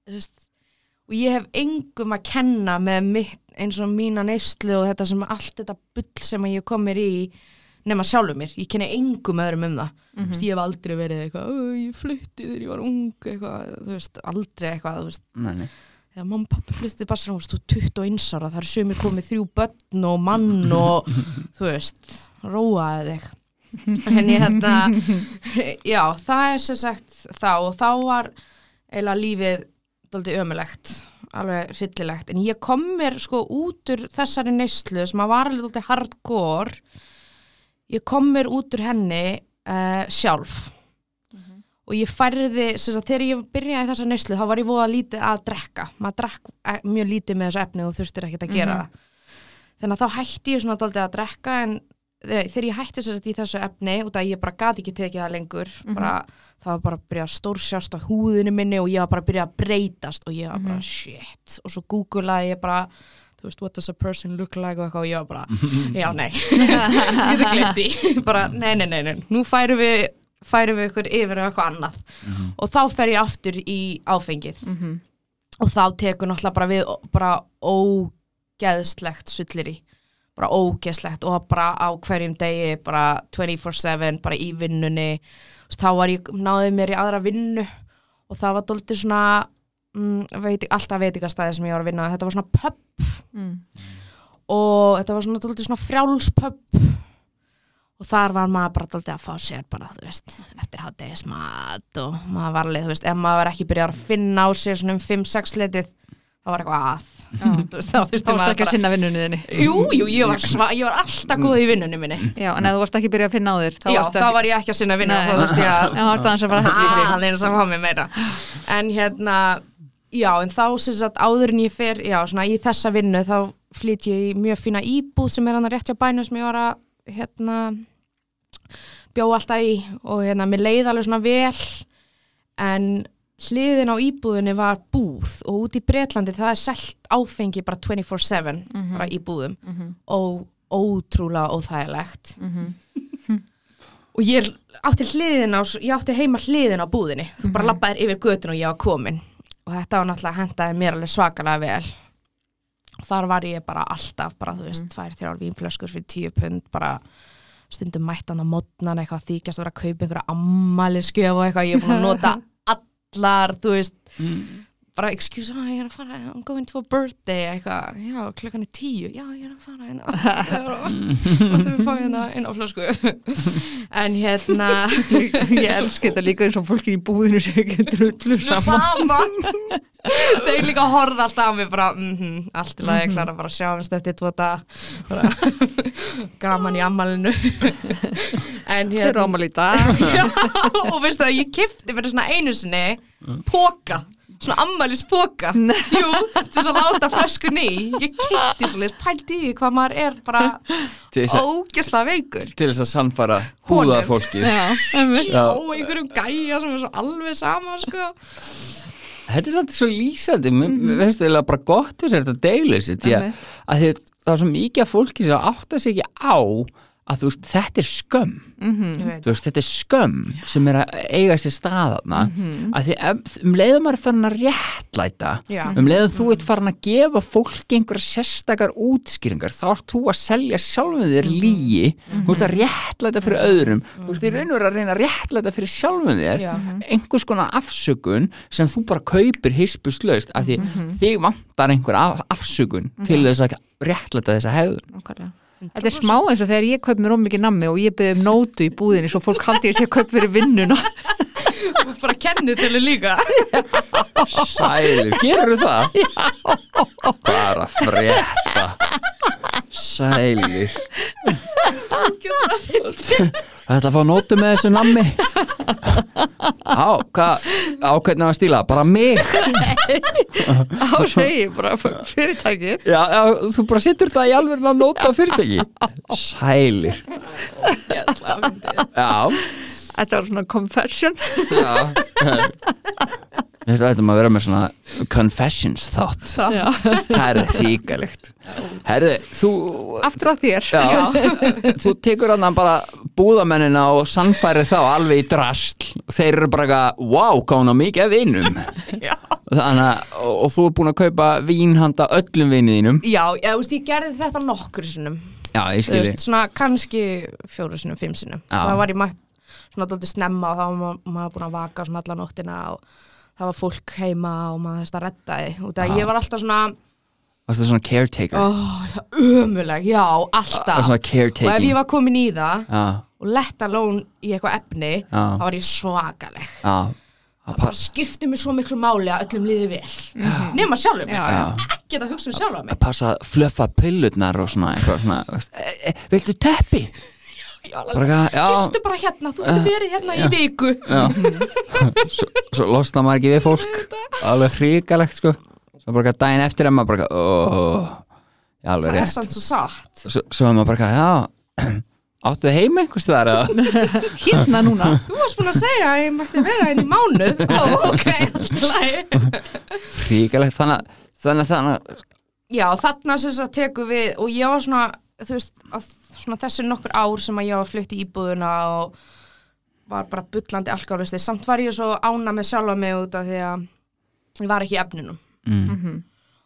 þú veist, og ég hef engum að kenna með mitt, eins og mína neyslu og þetta sem allt þetta bull sem ég kom mér í nema sjálfur mér, ég kenni engum öðrum um það. Þú veist, ég hef aldrei verið eitthvað "Ö, ég flutti þegar ég var ung eitthvað, veist, aldrei eitthvað, þegar mamma og pappi fluttið bara sér, þú veist, þú ert 21 ára, það er sumir komið þrjú börn og mann og (laughs) þú veist, róaði þig. En ég hérna (laughs) já, það er sem sagt þá. Og þá var eiginlega lífið daldið ömulegt alveg hryllilegt, en ég kom mér sko út úr þessari neyslu sem að var alveg daldið hardcore. Ég kom mér út úr henni uh, sjálf. Og ég færði, sem sagt, þegar ég byrjaði þessa neyslu þá var ég voða lítið að drekka. Maður drekk eh, mjög lítið með þessu efni og þurftir ekkert að gera það. Þannig að þá hætti ég svona daldið að drekka en þe- þegar ég hætti sem sagt í þessu efni og það ég bara gati ekki tekið það lengur bara, það var bara að byrja að stórsjást á húðinu minni og ég var bara að byrja að breytast og ég var bara shit. Og svo googlaði ég bara þú veist, what does a person look like og eitthvað og ég var bara, (laughs) já nei. (laughs) Ég það glemdi, (laughs) bara nei, nei, nei, nei. Nú færum við færum við ykkur yfir eitthvað annað. Og þá fer ég aftur í áfengið. Mhm. og þá tekur náttúrulega bara við bara ógeðslegt sullir í bara ógeðslegt og bara á hverjum degi bara 24-7 bara í vinnunni þá var ég, náði mér í aðra vinnu og það var dóltið svona mm, veit, alltaf veitingastæði sem ég var að vinna. Þetta var svona pub. Mm. og þetta var svona dóltið svona frjálspöpp og þar var maður bara dóltið að fá sér bara, þú veist, eftir hátegismat og maður var alveg, þú veist, ef maður var ekki byrjað að finna á sér svona um 5-6 litið þá var eitthvað að. (laughs) Þá varst maður ekki að sinna vinnunni þinni. Jú, jú, ég var, sva, ég var alltaf góð í vinnunni minni. Já, en þú varst ekki að byrja að finna á þér Já, varstu þá ekki- var ég ekki að sinna vinnu Nei. þá þurfti ég að þá varst aðeins að fara að hætti sig. Aðeins að fá mig meira. En hérna já, en þá sem sagt áður en ég fer já, svona í þessa vinnu þá flyt ég í mjög fína íbúð sem er hann rétt hjá bænum sem ég var að hérna bjó alltaf í. Og hérna mér leið alveg svona vel en hliðin á íbúðinni var búð og út í Bretlandi það er selt áfengi bara 24-7 bara í búðum. Og ótrúlega óþægilegt. (laughs) Og ég átti hliðin á ég átti heima hliðin á búðinni. Þú bara labbaðir yfir götun og ég var komin. Og þetta var náttúrulega hendaði mér alveg svakalega vel. Þar var ég bara alltaf bara þú veist, tvær, þrjár vínflöskur fyrir tíu pund bara stundum mættan á modnan eitthvað þykjast að vera að kaupa einhverja ammæliskjöf og eitthvað, ég er búin að nota allar, þú veist bara excuse me, ég er að fara I'm going to a birthday, eitthvað. Já, klukkan er tíu, já, ég er að fara hérna. (laughs) Og þú fá hérna inn á flösku. (laughs) En hérna (laughs) Ég elski þetta líka eins og fólki í búðinu sem ekki drullu saman. Þau líka horfða alltaf á mig bara, mm allt í lagi, klara bara að sjáumst eftir tvo dag bara, gaman í ammalinu en Þeir hérna ámali í dag. Já, og veistu það, ég kifti fyrir svona einu sinni póka svona ammælis póka jú, til að láta flöskun í. Ég kifti svo leys, pældi í því hvað maður er bara að, ógesla veikur. til þess að sannfara húða fólki Já, og einhverjum gæja sem er svo alveg sama sko. Þetta er samt svo lýsandi, mér mm -hmm. veist eða bara gott þess að þetta deilu þessi því að, að það er svo mikið af fólki sem átta sig ekki á að þú veist, þetta er skömm. Veit. þú veist, þetta er skömm sem er að eiga sér staðarna að því ef- um leiðum maður farin að réttlæta Já. um leiðum þú ert farin að gefa fólki einhverja sérstakar útskýringar þá ert þú að selja sjálfum þér lígi þú ert að réttlæta fyrir öðrum. Þú ert í raun og veru að reyna að réttlæta fyrir sjálfum þér Já. einhvers konar afsökun sem þú bara kaupir hispuslaust af því þig vantar einhver af, afsökun til þess að réttlæta þessa hegðun. Nákvæmlega. Þetta er smá eins og þegar ég kaup mér ómikið nammi og ég byrði um nótu í búðinni svo fólk haldi ég sé að kaup fyrir vinnuna. Þú ert bara kennu til þau líka. Sælir, gerur það? Já. Bara frétta. Sælir Þetta fá nótu með þessu nammi. Á, hvað Á hvernig var stíla? Bara mig? Þá segi bara fyrirtæki Já, já þú bara setur þetta í alveg að nóta fyrirtæki. Sælir. Já. Þetta var svona confession. Já (laughs) Þetta ættum að vera með svona confessions þátt. Það er hríkalegt Herðu, þú Aftur að þér. Já, (laughs) þú tekur hann bara búðamennina og sannfæri þá alveg í drasl. Þeir eru bara eitthvað, wow, gána mikið af vinum. (laughs) Þannig að, og, þú er búin að kaupa vín handa öllum vinniðinum Já, ég, veist, ég gerði þetta nokkur sinnum. Já, ég Þú skilji. veist, svona kannski fjóru sinnum, fimm sinnum. Já. það var ég mætt svona dóldi snemma og þá var ma- maður búin að vaka svona alla nóttina og það var fólk heima og maður þurfti að redda því. Út að Já. ég var alltaf svona Varstu svona caretaker? oh, ömuleg, já, alltaf. Og ef ég var komin í það Já, og lett alone í eitthvað efni Já. þá var ég svakaleg. Já. Það bara skipti mig svo miklu máli að öllum liði vel. Nema sjálfum mig, Já, já. ekki að hugsa um sjálfa mig. Að passa að flöffa pillurnar og svona svona. (laughs) E, e, Viltu teppi? Já, já, gistu bara hérna, þú getur verið hérna í viku. Já. (laughs) svo, svo losna maður ekki við fólk. Alveg hríkalegt sko. Svo bara daginn eftir að maður bara oh, já, alveg það er samt svo satt. Svo, svo maður bara já. (clears throat) Áttu heim einhvers þar (laughs) Hérna núna. Þú varst búin að segja að ég mætti vera einn í mánuð. Ó, ok, alltaf lagi. (laughs) Hríkalegt þannig að- þannig að þannig að Já, þarna sem þess að teku við og ég var svona, þú veist, að, svona þessi nokkur ár sem að ég var flutt í íbúðuna og var bara bullandi alkoholisti, samt var ég svo ána með sjálfa mig út af því að ég var ekki í efninum mm,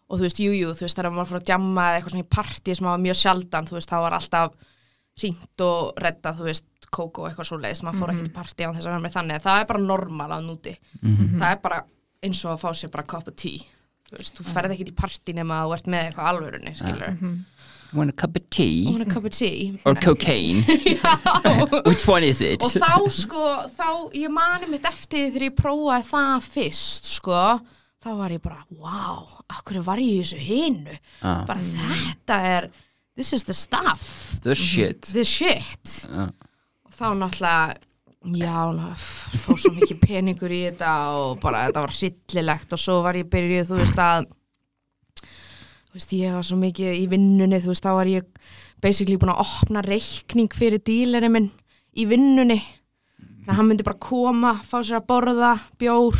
og þú veist, jú, jú, þú veist, þegar maður fór að djamma eða eitthvað svona í partí sem var mjög sjaldan, þú veist, þá var alltaf hringt og reddað, þú veist, kókó og eitthvað svo leiðis, maður fór ekki til partí á þess að vera með þannig, það er bara normal að núti, það er bara eins og að fá sér bara cup of tea, þú veist, þú ferð ekki til partí nema að þú ert með eitthvað alvörunni, skilur, want a cup of tea? Og a cup of tea, or cocaine? (laughs) (laughs) Which one is it? Og þá sko, þá, ég mani mitt eftir þegar ég prófaði það fyrst, sko, þá var ég bara, wow, akkur var ég í þessu hinu, Ah. bara þetta er, this is the stuff, the shit. The shit, Já. og þá náttúrulega, já, ná, f- fór svo mikið peningur í þetta og bara þetta var hryllilegt og svo var ég byrjuð, þú veist að, þú veist, ég var svo mikið í vinnunni, þú veist, þá var ég basically búin að opna reikning fyrir dílerinn minn í vinnunni. Þannig að hann myndi bara koma, fá sér að borða bjór,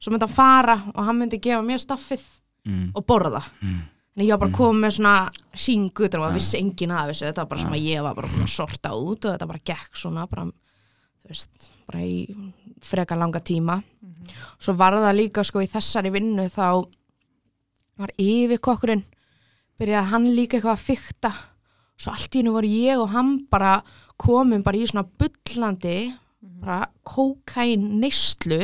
svo myndi hann fara og hann myndi gefa mér staffið mm, og borða. Mm, Þannig ég var bara komið með svona hringu utan og það vissi enginn af þessu, þetta var bara sem að ég var bara búin að sorta út og þetta bara gekk svona bara, þú veist, bara í freka langa tíma. Svo var það líka sko í þessari vinnu þá var yfir kokkurinn, byrjaði hann líka eitthvað að fykta, svo allt í hennu voru ég og hann bara komin bara í svona bullandi, bara kókain neyslu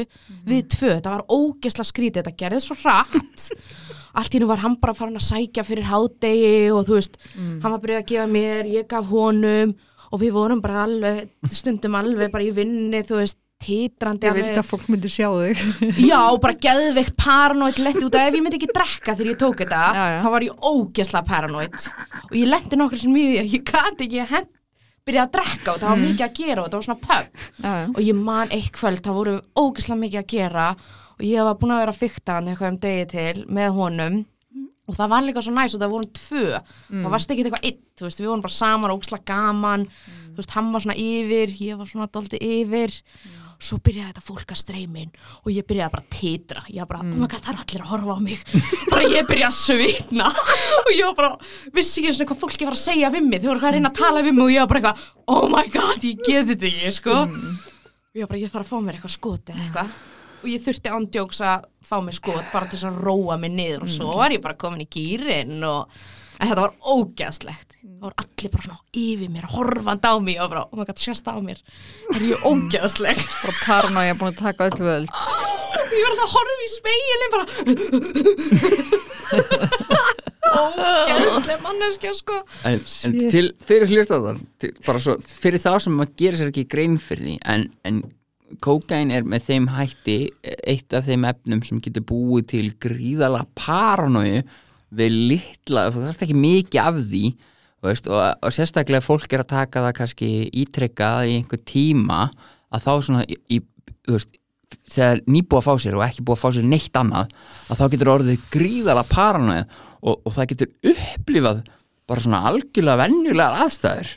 við tvö, þetta var ógesla skrítið, þetta gerði svo hratt. (laughs) Allt í hennu var hann bara farin að sækja fyrir hádegi og þú veist hann var byrjað að gefa mér, ég gaf honum og við vorum bara alveg stundum alveg bara í vinni, þú veist titrandi Ég vildi að fólk myndi sjá þig. (laughs) Já, bara geðveikt paranoid letti út að ef ég myndi ekki drekka þegar ég tók þetta Já, já. þá var ég ógesla paranoid. Og ég lendi nokkur sem því að ég gati ekki að byrja að drekka og það var mikið að gera og þetta var svona já. og ég man eitt kvöld, það voru ógesla mikið að gera og ég var búin að vera hann eitthvað um degi til með honum. Og það var líka svo næs og það vorum tvö. Það varst ekki eitthvað einn, þú veist, við vorum bara saman ógesla gaman, þú veist, hann var svona yfir ég var svona doldi yfir svo byrjaði þetta fólk að streymin og ég byrjaði bara að titra. Ég bara, oh my god, það er allir að horfa á mig. (laughs) Bara ég byrjaði að svitna. (laughs) Og ég var bara, vissi ekki einu sinni hvað fólki var að segja við mig, þau voru hvað að reyna að tala við mig og ég var bara eitthvað, oh my god, ég get þetta ekki sko, og ég var bara, ég þarf að fá mér eitthvað skot eða eitthvað. Og ég þurfti ándjóks að fá mér skot bara til að róa mig niður og svo var ég bara komin í gýrin og en þetta var ógeðslegt. Það voru allir bara svona yfir mér horfand á mig og bara, oh my god, sérst á mér? Það er ég ógeðsleg (laughs) Bara paranoia búin að taka öll völd. Ég var það að horfa í speilin bara. (laughs) Ógeðsleg manneskja sko. En, en til, fyrir hlustaðan bara svo, fyrir þá sem maður gerir sér ekki grein fyrir því en, en kókain er með þeim hætti eitt af þeim efnum sem getur búið til gríðala paranói við litla, þú þarft ekki mikið af því veist, og, og sérstaklega fólk er að taka það kannski ítrekkað í einhver tíma að þá svona í, í, veist, þegar nýbúið að fá sér og ekki búið að fá sér neitt annað að þá getur orðið gríðala paranói og, og það getur upplifað bara svona algjörlega venjulegar aðstæður.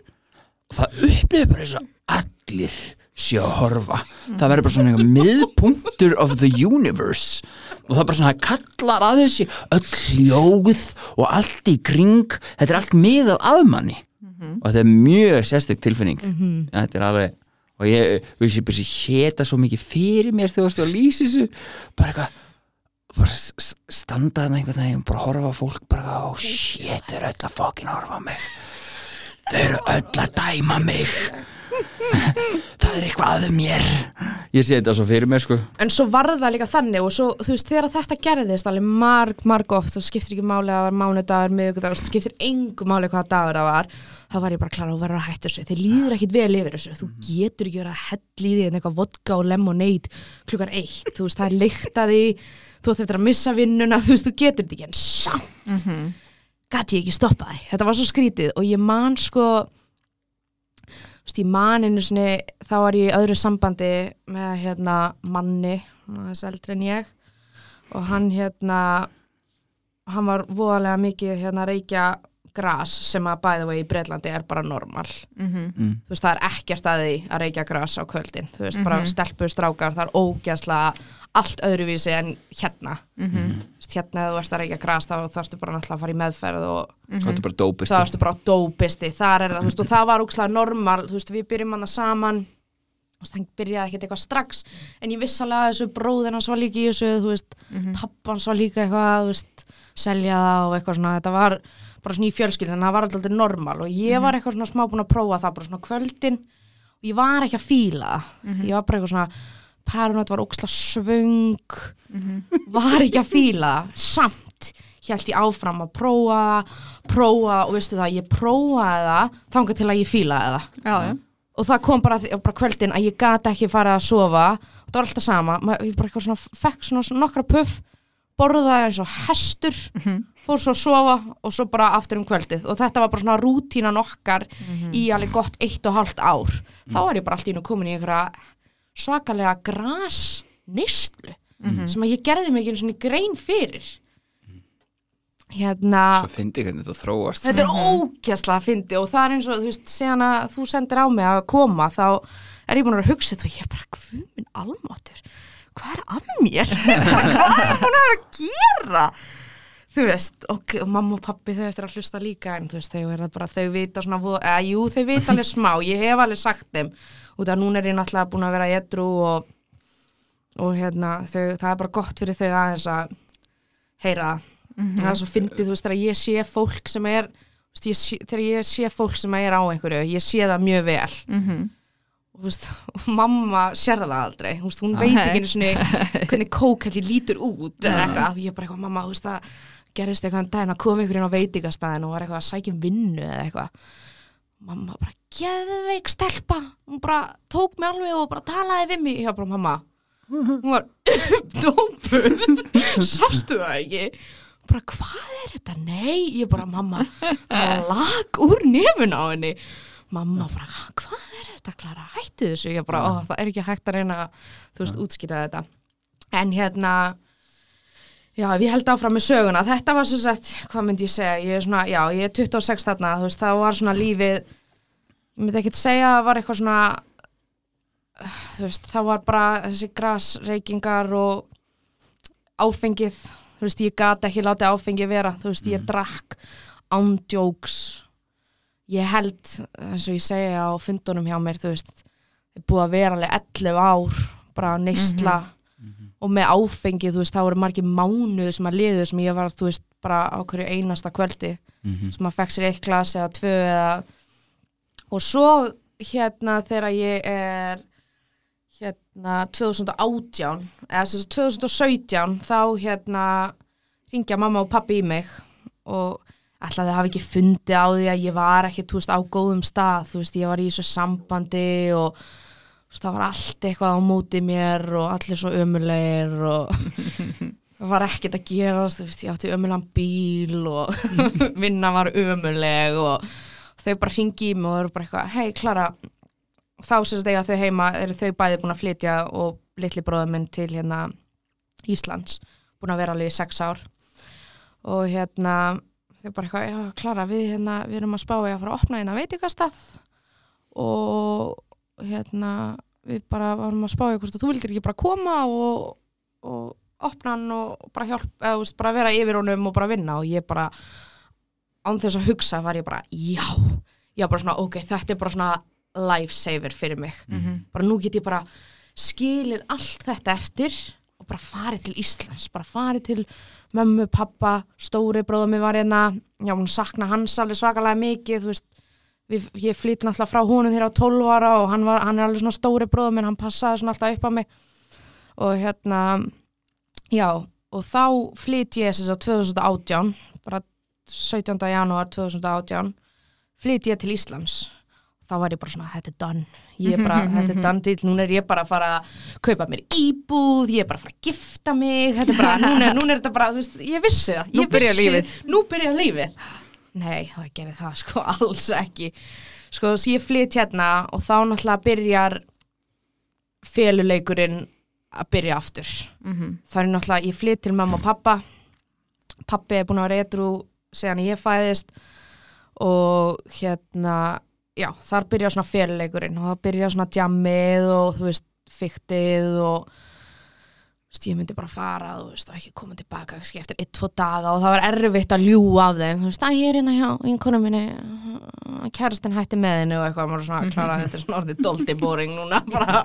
Og það upplifir bara eins og allir sé að horfa. Það verður bara svona miðpunktur of the universe. Og það er bara svona það kallar að þessi öll hljóð og allt í kring. Þetta er allt miðað að manni. Og þetta er mjög sérstök tilfinning. Þetta er alveg og ég veist ég bara séta svo mikið fyrir mér þegar þú veist að lýsi þessu. Bara eitthvað bara s- s- standa þarna einhvern veginn bara horfa á fólk bara oh shit, þau eru öll að fokkin horfa á mig þau eru öll að dæma mig. Það er eitthvað að mér. Ég sé þetta svo fyrir mér sko. En svo var það líka þannig og svo, þú veist, þegar þetta gerðist alveg marg, marg oft, þú skiptir ekki máli að það var mánudagur, miðugudagur, skiptir engu máli hvaða dagur það var, þá var ég bara klar að vera að hætta þessu, þið líður ekkit vel yfir þessu. Þú getur ekki verið að hella í því en eitthvað vodka og lemonade klukkan eitt. Þú veist, það er leikt að því þú ætti eftir að missa vinnuna, þú veist, þú getur þetta ekki en samt gæti ég ekki stoppa því, þetta var svo skrítið og ég man sko þú veist, ég man einu sinni þá var ég í öðru sambandi með hérna manni, þess eldri en ég og hann hérna hann var voðalega mikið hérna reykja gras sem að bæða vegi í Breitlandi er bara normal Mhm. mm. þú veist, það er ekkert að því að reykja gras á kvöldin þú veist, bara stelpur, strákar, það er ógæslega allt öðruvísi en hérna Mhm. Þú veist, hérna þú ert að reykja gras þá þarfstu bara náttúrulega að fara í meðferð og þetta er bara dópist þá ertu bara dópisti, þar er það, þú veist, og það var úkslega normal, þú veist, við byrjum hana saman. Þú veist, hann byrjaði ekkert eitthvað strax. En ég viss alveg að þessu bróðin hans var líka í þessu, þú veist, mm hans var líka eitthvað, þú veist, selja það og eitthvað svona, þetta var bara svona í fjölskyldin, það var alltaf normal. Og ég var eitthvað svona smá búin að prófa það bara svona kvöldin. Og ég var ekki að fíla það, ég var bara eitthvað svona parunat var óksla svöng var ekki að fíla samt held ég áfram að prófa prófa og veistu það, ég prófaði það þangað til að ég fílaði það. Já, og það kom bara, bara kvöldin að ég gata ekki farið að sofa. Og það var alltaf sama Ma, ég bara svona, fekk svona, svona nokkra puff borðaði eins og hestur fór svo að sofa og svo bara aftur um kvöldið. Og þetta var bara svona rútínan okkar í alveg gott eitt og hálft ár. Þá var ég bara allt í nú komin í einhverja svakalega gras nýstlu sem að ég gerði mig einu svona grein fyrir. Hérna Svo fyndi hvernig þetta þróast. Þetta er ókjæsla að fyndi og það er eins og, þú veist, síðan að þú sendir á mig að koma þá er ég búin að hugsa þetta og ég er bara, hvað minn almáttur hvað er að mér? (laughs) Hvað er búin að vera að gera? Þú veist, og, og mamma og pappi þau eftir að hlusta líka en þú veist, þau verða bara, þau vita svona, eða jú, þau vita alveg smá ég hef alveg sagt þeim, út af núna er ég náttúrulega búin að vera í edru og og hérna, þau, það er bara gott fyrir þau aðeins að heyra það. Það er svo fyndið, þú veist, þegar ég sé fólk sem er, ég sé, þegar ég sé fólk sem er á einhverju, ég sé það mjög vel. Mhm. og þú veist, og (laughs) mamma sér það aldrei, þú veist, hún Ah, veit nei. ekki einu svona (laughs) hvernig kókalli lítur út eða eitthvað, ég er bara eitthvað, mamma, þú veist, það gerist eitthvað en daginn að koma einhverjum á veitingastæðin og var eitthvað að sækja um vinnu eða eitthvað mamma bara, geðveik stelpa. Hún bara tók mig alveg og bara talaði við mig, ég var bara, mamma. Hún var uppdópuð. (laughs) Sástu það ekki? Bara, hvað er þetta? Nei, ég bara, mamma það lag úr nefun á henni. Mamma bara, hvað er þetta Klara, hættu þessu. Ég bara, ó, það er ekki hægt að reyna þú veist, útskýra þetta. En hérna já, ef ég held áfram með söguna. Þetta var sem sagt, hvað myndi ég segja? Ég er svona, já, ég er 26 þarna þú veist, það var svona lífið ég myndi ekki segja að það var eitthvað svona þú veist, það var bara þessi grasreikingar og áfengið þú veist, ég gat ekki látið áfengið vera þú veist, ég drakk ándjóks ég held eins og ég segja á fundunum hjá mér þú veist, ég búið að vera alveg 11 ár bara að neysla og með áfengið, þú veist, það voru margir mánuð sem að liðu sem ég var, þú veist, bara á hverju einasta kvöldi Mhm. sem að fekk sér eitt glas eða tvö eða og svo hérna þegar ég er hérna 2018 eða sem sagt 2017 þá hérna ringja mamma og pappi í mig og ætlaði að hafa ekki fundið á því að ég var ekki, þú veist, á góðum stað þú veist, ég var í þessu sambandi og það var allt eitthvað á móti mér og allir svo ömulegir og (laughs) það var ekkert að gerast, þú veist, ég átti ömulegan bíl og (laughs) vinna var ömuleg og þau bara ringi í mig og eru bara eitthvað, hei Klara þá sem þess að þau heima eru þau bæði búin að flytja og litli bróður minn til hérna Íslands, búin að vera alveg í sex ár. Og hérna þau bara eitthvað, já Klara við hérna, við erum að spá í að fara að opna hérna veitingastað. Og hérna við bara varum að spá í hvort að þú vildir ekki bara koma og, og opna hann og bara hjálp eða veist, bara vera yfir honum og bara vinna. Og ég bara án þess að hugsa var ég bara, já. Var bara svona, ok, þetta er bara svona lifesaver fyrir mig. Mhm. bara nú get ég bara skilið allt þetta eftir og bara farið til Íslands, bara farið til mömmu, pappa, stóri bróða mig var hérna, já, hún sakna hans alveg svakalega mikið, þú veist við, ég flytt náttúrulega frá honum þegar á 12 ára og hann, var, hann er alveg svona stóri bróða minn hann passaði svona alltaf upp á mig. Og hérna já, og þá flytt ég þess að 2018 bara 17. janúar 2018 flytt ég til Íslands. Þá var ég bara svona, þetta er done. Ég er bara, þetta er done til, núna er ég bara að fara að kaupa mér íbúð, ég er bara að fara að gifta mig, þetta er bara, núna, núna er þetta bara, þú veist, ég vissi það, ég vissi, lífið. nú byrjar lífið nei, það gerir það (laughs) sko alls ekki. Sko, þess ég flytt hérna og þá náttúrulega byrjar feluleikurinn að byrja aftur. Mhm. það er náttúrulega, ég flytt til mamma og pappa pappi er búin að vera edru segjan ég fæðist og hérna já, þar byrja svona fyrirleikurinn og það byrja svona djammið og þú veist, fiktið og veist, ég myndi bara fara þú veist, og ekki koma tilbaka kannski eftir eitt, tvo daga og það var erfitt að ljúga af þeim. Þú veist, að ég er hérna hjá einhvern minni kærastinn hætti með henni og eitthvað. Maður svona klára (laughs) þetta er svona orðið doldi boring núna bara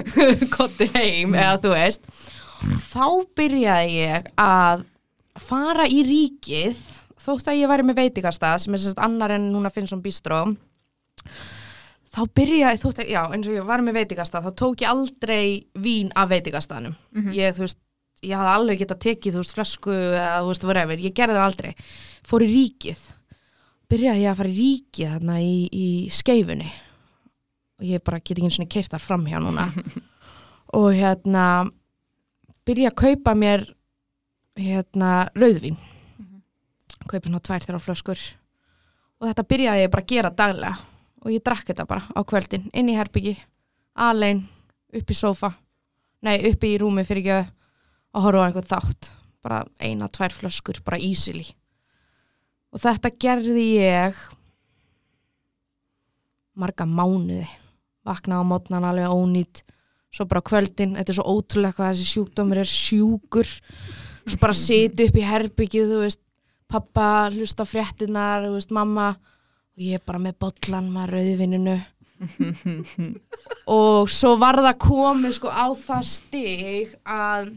(laughs) kotti heim eða þú veist. Þá byrjaði ég að fara í ríkið þótt að ég væri með veitingastað sem er sagt annar en núna finnst som bístró þá byrjaði þótt að, já, eins og ég var með veitingastað þá tók ég aldrei vín af veitingastaðnum. Ég, þú veist, ég hafði alveg getað tekið, þú veist, flösku eða, þú veist, whatever, ég gerði það aldrei. Fór í ríkið byrjaði ég að fara í ríkið þarna í, í skeifunni. Og ég bara get ekki eins og keirt þar fram hjá núna. (laughs) Og hérna byrja að kaupa mér hérna rauðvín. Kaupa svona tvær þeirra flöskur. Og þetta byrjaði ég bara að gera daglega og ég drakk þetta bara á kvöldin inn í herbyggi, alein upp í sófa, nei upp í rúmi fyrir ekki að horfa á einhvern þátt. Bara eina, tvær flöskur, bara easily. Og þetta gerði ég marga mánuði. Vaknaði á mótnan alveg ónýtt. Svo bara kvöldin, þetta er svo ótrúlega hvað þessi sjúkdómur er sjúkur. Svo bara siti upp í herbyggið þú veist, pappa hlusta fréttinar, þú veist, mamma og ég er bara með bollan með rauðvininu. Og svo var það komið sko á það stig að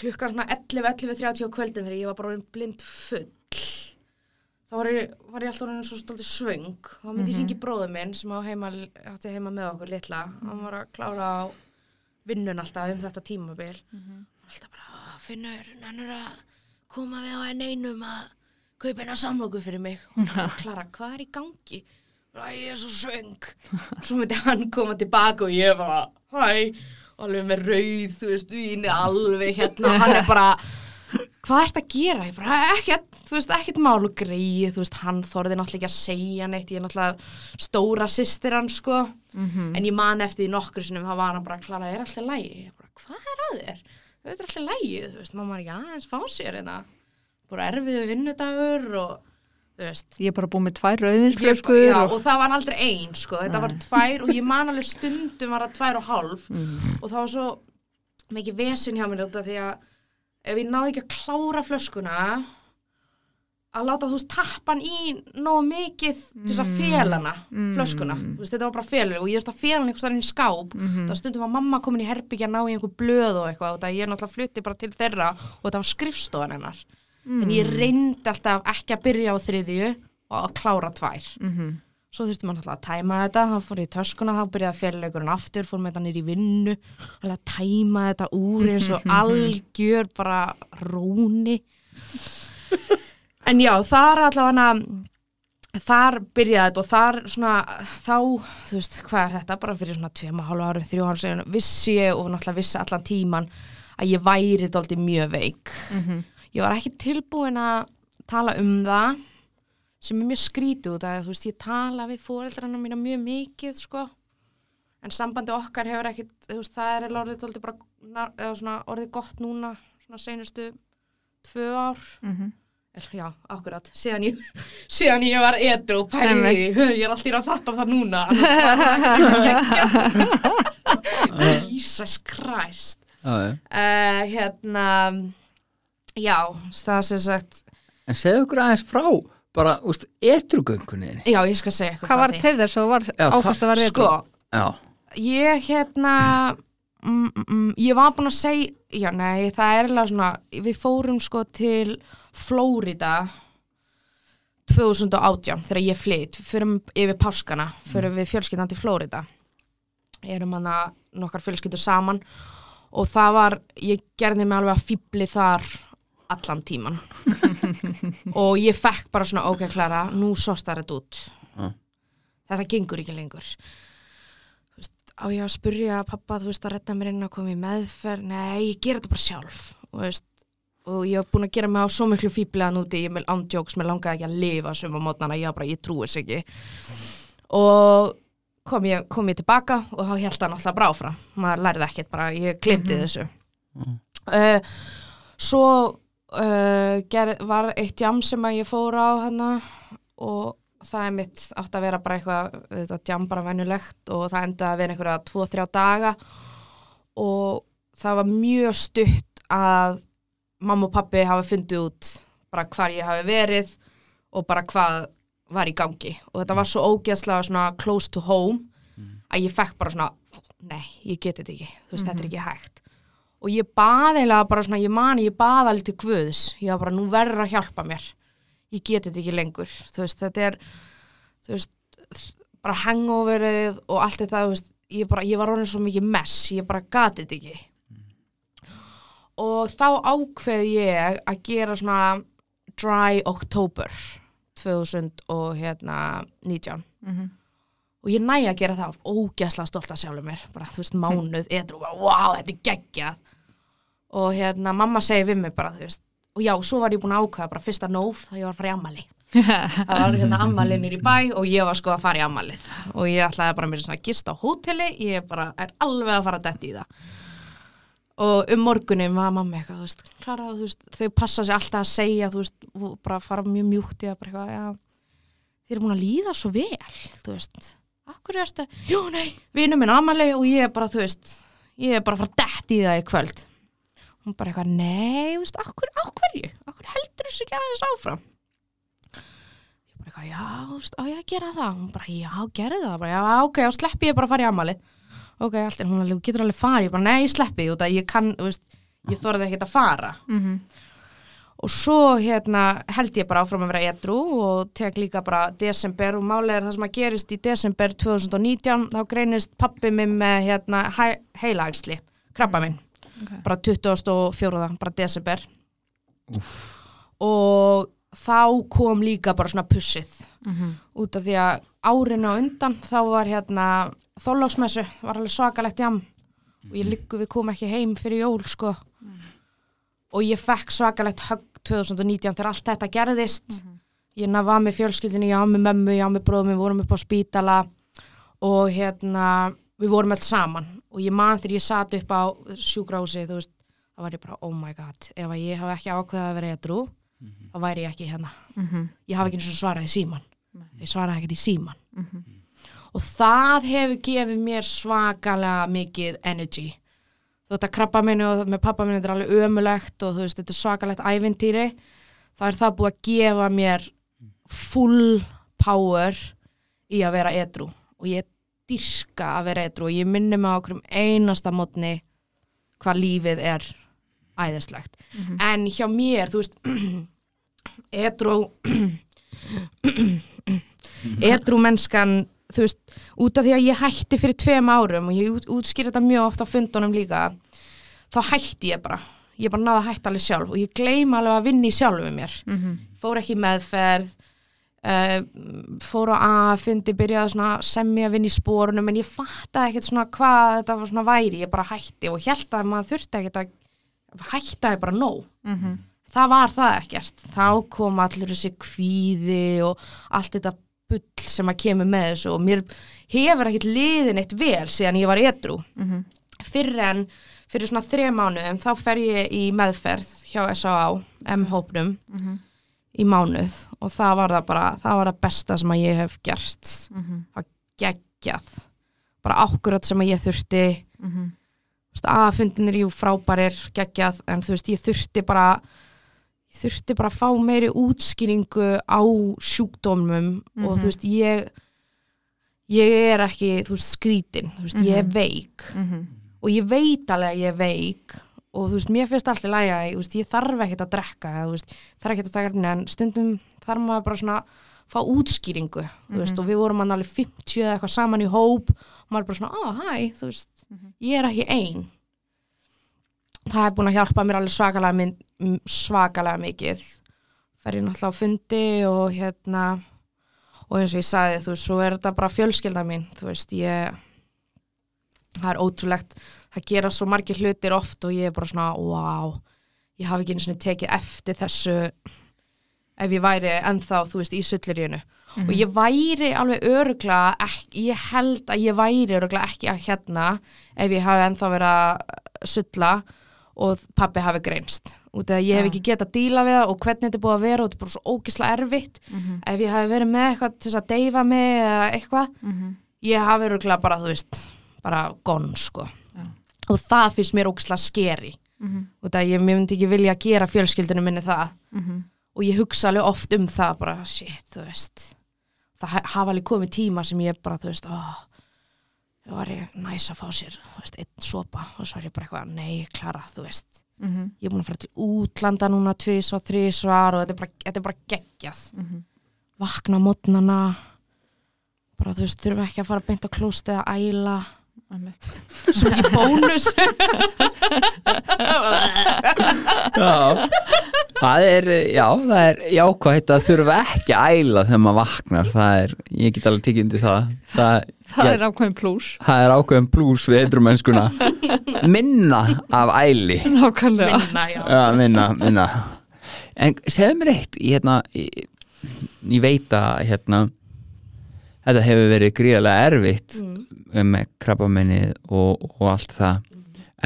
klukkan svona 11-11.30 á kvöldin þegar ég var bara blind full. Þá var ég, var ég alltaf orðin svo stoltið svöng. Þá myndi ég hringi bróður minn sem heima, átti heima með okkur litla. Hann var að klára á vinnun alltaf um þetta tímabil. Og alltaf bara, "Ó, finnur, nennur að koma við á enn einum að kaupa eina samloku fyrir mig og Klara, hvað er í gangi? Ég er svo svöng svo myndi hann koma tilbaka og ég bara, hæ alveg með rauð, þú veist, víni alveg hérna, hann er bara hvað ert að gera? Ég bara, ekkert þú veist, ekkert mál og greið, þú veist hann þorði náttúrulega ekki að segja neitt ég er náttúrulega stóra systir hann sko en ég man eftir því nokkur sinnum þá var hann bara, Klara, er alltaf lægi? Ég bara, hvað er að þér? Þetta er alltaf lægi, þú veist, mamma er ekki aðeins fá sér hérna, bara erfiðu vinnudagur og þú veist. Ég er bara búið með tvær rauðinsflöskur og... og það var aldrei ein sko. þetta var tvær og ég man alveg stundum var það tvær og hálf. Og það var svo mikið vesinn hjá mér af því að ef ég náði ekki að klára flöskuna að láta þú veist tappan í nógu mikið til þess að félana flöskuna, þú veist, þetta var bara félur og ég veist að félan einhvers staðar inn í skáp. Þá stundum var mamma komin í herbyggja að ná í einhver blöð og eitthvað og það ég náttúrulega flutti bara til þeirra og þetta var skrifstofan hennar en ég reyndi alltaf ekki að byrja á þriðju og að klára tvær. Mhm. svo þurfti maður alltaf að tæma þetta þá fór ég í töskuna, þá byrjaði féluleikurinn aftur fór með þetta nýr í vinnu að tæma þetta úr eins og (laughs) algjör bara róni. En já, þar allavega þar byrjaði þetta og þar svona þá, þú veist, hvað er þetta? Bara fyrir svona tveim og hálfu árum, þrjú árum segjum vissi ég og náttúrulega vissi allan tíman að ég væri dálítið mjög veik. Mhm. Ég var ekki tilbúin að tala um það sem er mjög skrítið út að þú veist ég tala við fóreldrarna mína mjög mikið sko. En sambandi okkar hefur ekkit þú veist það er orðið bara svona orðið gott núna svona seinustu tvö ár. Mhm. Eller, já, akkurat, síðan ég (laughs) síðan ég var edru og pæli í ég er alltaf að fatta það núna. (laughs) Jesus Christ. Uh, hérna já, það sem sagt En segðu okkur aðeins frá bara, úst, etrugöngunni já, ég skal segja eitthvað Hvað var var Já, ákvæmst að var sko, Já, ég hérna mm, mm, mm, ég var búin að segja já, nei, það er alveg svona við fórum sko til Flórida 2018 þegar ég flytt, förum yfir páskana förum við fjölskyldan til Flórida erum hana nokkar fjölskyldur saman og það var ég gerði mig alveg að fýbli þar allan tíman. (laughs) Og ég fekk bara svona ok Klara, nú sortar þetta út. Já. þetta gengur ekki lengur. Veist, á ég að spurja pappa, þú veist, að redda mér inn að koma í meðferð, nei, ég ger þetta bara sjálf og, veist, og ég hef búin að gera mig á svo miklu fýblega núti, ég með ándjóks, mér langaði ekki að lifa sem á mótnana, ég bara, ég trúi þess ekki. Og kom ég, kom ég tilbaka og þá held hann alltaf bara áfram, maður lærði ekkert bara, ég glimti þessu. Mhm. uh, svo uh, gerð, var eitt jam sem að ég fór á hana og það er mitt átt að vera bara eitthvað þetta jam bara venjulegt og það endaði að vera einhverja tvo, þrjá daga og það var mjög stutt að mamma og pappi hafa fundið út bara hvar ég hafi verið og bara hvað var í gangi. Og þetta var svo ógeðslega svona close to home að ég fekk bara svona nei, ég geti þetta ekki, þú veist, þetta er ekki hægt og ég baði eiginlega bara svona, ég mani, ég baði alveg til Guðs. Ég var bara, nú verður að hjálpa mér. Ég geti þetta ekki lengur. Þú veist, þetta er þú veist, bara hangoverið og allt þetta, þú veist, ég bara ég var orðin svo mikið mess, ég bara gati þetta ekki. Og þá ákveð ég að gera svona dry october 2000 og hérna 19 Mhm. og ég næ að gera það ógæsla stolt að sjálfur mér. Bara þú veist mánuð, edru, wow, þetta er geggjað og hérna mamma segi við mig bara þú veist og já, svo var ég búin að ákveða bara fyrsta nóf þegar ég var að fara í ammali (laughs) það var hérna ammalinn í bæ og ég var sko að fara í ammalið og ég ætlaði bara mér svona að gista á hóteli ég bara er alveg að fara detti í það. Og um morgunin var mamma eitthvað, þú veist, klara, þú veist, þau passa sér alltaf að segja, þú veist, bara fara mjög mjúkt í það, bara eitthvað, já, þið eru búin að líða svo vel, þú veist, akkur er þetta, jú, nei, vinur minn amali og ég bara, þú veist, ég er bara að fara dætt í það í kvöld. Hún bara eitthvað, nei, þú veist, akkur, ákverju, akkur heldur þessu ekki aðeins áfram? Ég bara eitthvað, já, þú veist, á ég að gera það? Hún bara, já, gerði það, bara, já, ok, þá sleppi ég bara að fara í amalið ok, allt, en hún alveg, þú getur alveg farið, ég bara, nei, ég sleppi út að ég kann, þú veist, ég þorði ekkert að fara Mhm. og svo hérna held ég bara áfram að vera edru og tek líka bara desember og málega er það sem að gerist í desember 2019, þá greinist pappi minn með hérna hæ, heilaægsli, krabba minn Ok. bara 24. bara desember. Og þá kom líka bara svona pussið. Mhm. út af því að árinu á undan þá var hérna þólagsmessu, var alveg svakalegt jam. Og ég liggu við kom ekki heim fyrir jól sko. Og ég fekk svakalegt högg 2019 þegar allt þetta gerðist. Ég var með fjölskyldinu, ég var með mömmu ég var með bróðum, við vorum upp á spítala. Og hérna við vorum allt saman og ég man þegar ég satt upp á sjúgrási þú veist, þá var ég bara oh my god ef að ég hafi ekki ákveðað að vera edru þá væri ég ekki hérna. Mhm. ég hafi ekki eins og svaraði í síman ég svaraði ekkert í síman Mhm. og það hefur gefið mér svakalega mikið energy. Þú veist að krabba minni og með pappa minni þetta er alveg ömulegt og þú veist þetta er svakalegt ævintýri þá er það búið að gefa mér full power í að vera edru og ég dyrka að vera edru og ég minni mig á okkur um einasta mótni hvað lífið er æðislegt. En hjá mér, þú veist edru edru mennskan þú veist, út af því að ég hætti fyrir tveim árum og ég út, útskýr þetta mjög oft á fundunum líka þá hætti ég bara, ég bara náða að hætta alveg sjálf og ég gleyma alveg að vinna í sjálfu mér. Mhm. fór ekki meðferð uh, fór á að fundi byrjaði svona semja að vinna í spórunum en ég fattaði ekkert svona hvað þetta var svona væri, ég bara hætti og held að maður þurfti ekkert að hættaði bara nóg Mhm. það var það ekkert þá kom allur þessi kvíði og allt þetta bull sem að kemur með þessu og mér hefur ekkert liðin eitt vel síðan ég var edru Mhm. fyrir en fyrir svona þrejum mánuðum þá fer ég í meðferð hjá S.A.A. M-hópnum Mhm. Í mánuð og það var það bara það var það besta sem að ég hef gert. Mhm. geggjað. Bara ákkurat sem að ég þurfti Mhm. aðfundinir jú frábærir geggjað. En þú veist ég þurfti bara ég þurfti bara að fá meiri útskýringu á sjúkdómum og þú veist ég ég er ekki þú veist skrítin, þú veist ég er veik. Mhm. og ég veit alveg að ég er veik og þú veist mér finnst allt í læga ég, ég þarf ekkert að drekka eða, veist, þarf ekkert að taka efni en stundum þarf maður bara svona fá útskýringu þú veist, og við vorum alveg 50 eða eitthvað saman í hóp og maður bara svona, á hæ, þú veist ég er ekki ein. Það er búin að hjálpa mér alveg svakalega, svakalega mikið. Fer ég náttúrulega á fundi og hérna og eins og ég sagði, þú veist, svo er þetta bara fjölskylda mín, þú veist, ég það er ótrúlegt það gera svo margir hlutir oft og ég er bara svona, wow ég hafi ekki einu svona tekið eftir þessu ef ég væri ennþá, þú veist, í sulliríunu og ég væri alveg örugla ekki, ég held að ég væri örugla ekki að hérna ef ég hafi ennþá verið að sulla og pappi hafi greinst út af að ég hef Já. ekki getað að díla við það og hvernig þetta er búið að vera og þetta er bara svo ógislega erfitt Mhm. ef ég hafi verið með eitthvað til þess að deyfa mig eða eitthvað Mhm. ég hafi örugla bara, þú veist bara gonn, sko. Og það finnst mér ógislega skeri Mhm. út af að ég myndi ekki vilja gera fjölskyldinu minni það Mhm. og ég hugsa alveg oft um það bara, shit, þú veist það ha- hafa alveg komið tíma sem ég bara, þú veist, ó það var ég næs að fá sér, veist, einn sopa og svo er ég bara eitthvað, nei, klara, þú veist Mhm. ég er búin að fara til útlanda núna tvís og þrísvar og þetta er bara, þetta er bara geggjað Mhm. vakna mótnana bara, þú veist, þurfa ekki að fara beint á klóst eða æla. (laughs) svo ekki bónus. Já, það er, já, það er jákvægt að þurfa ekki að æla þegar maður vaknar, það er, ég get alveg tekið undir það, það, Það ég, er ákveðin plús. Það er ákveðin blús við eitthrumennskuna, minna af æli, Nákvæmlega. Minna, já. Já, minna, minna, en segðu mér eitt, ég, hérna, ég, ég veit að, hérna, þetta hefur verið gríðarlega erfitt mm. með krabbamennið og, og allt það,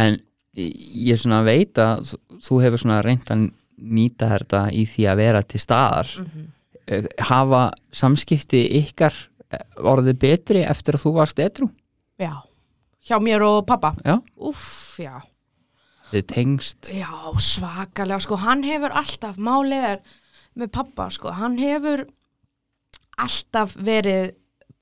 en ég svona veit að þú- hefur svona reynt að nýta þetta í því að vera til staðar. Mhm. Eh, hafa samskipti ykkar eh, orðið betri eftir að þú varst edru Já, hjá mér og pappa Já. Úff, já. Þið tengst? Já, svakalega, sko, hann hefur alltaf, málið er með pappa, sko, hann hefur alltaf verið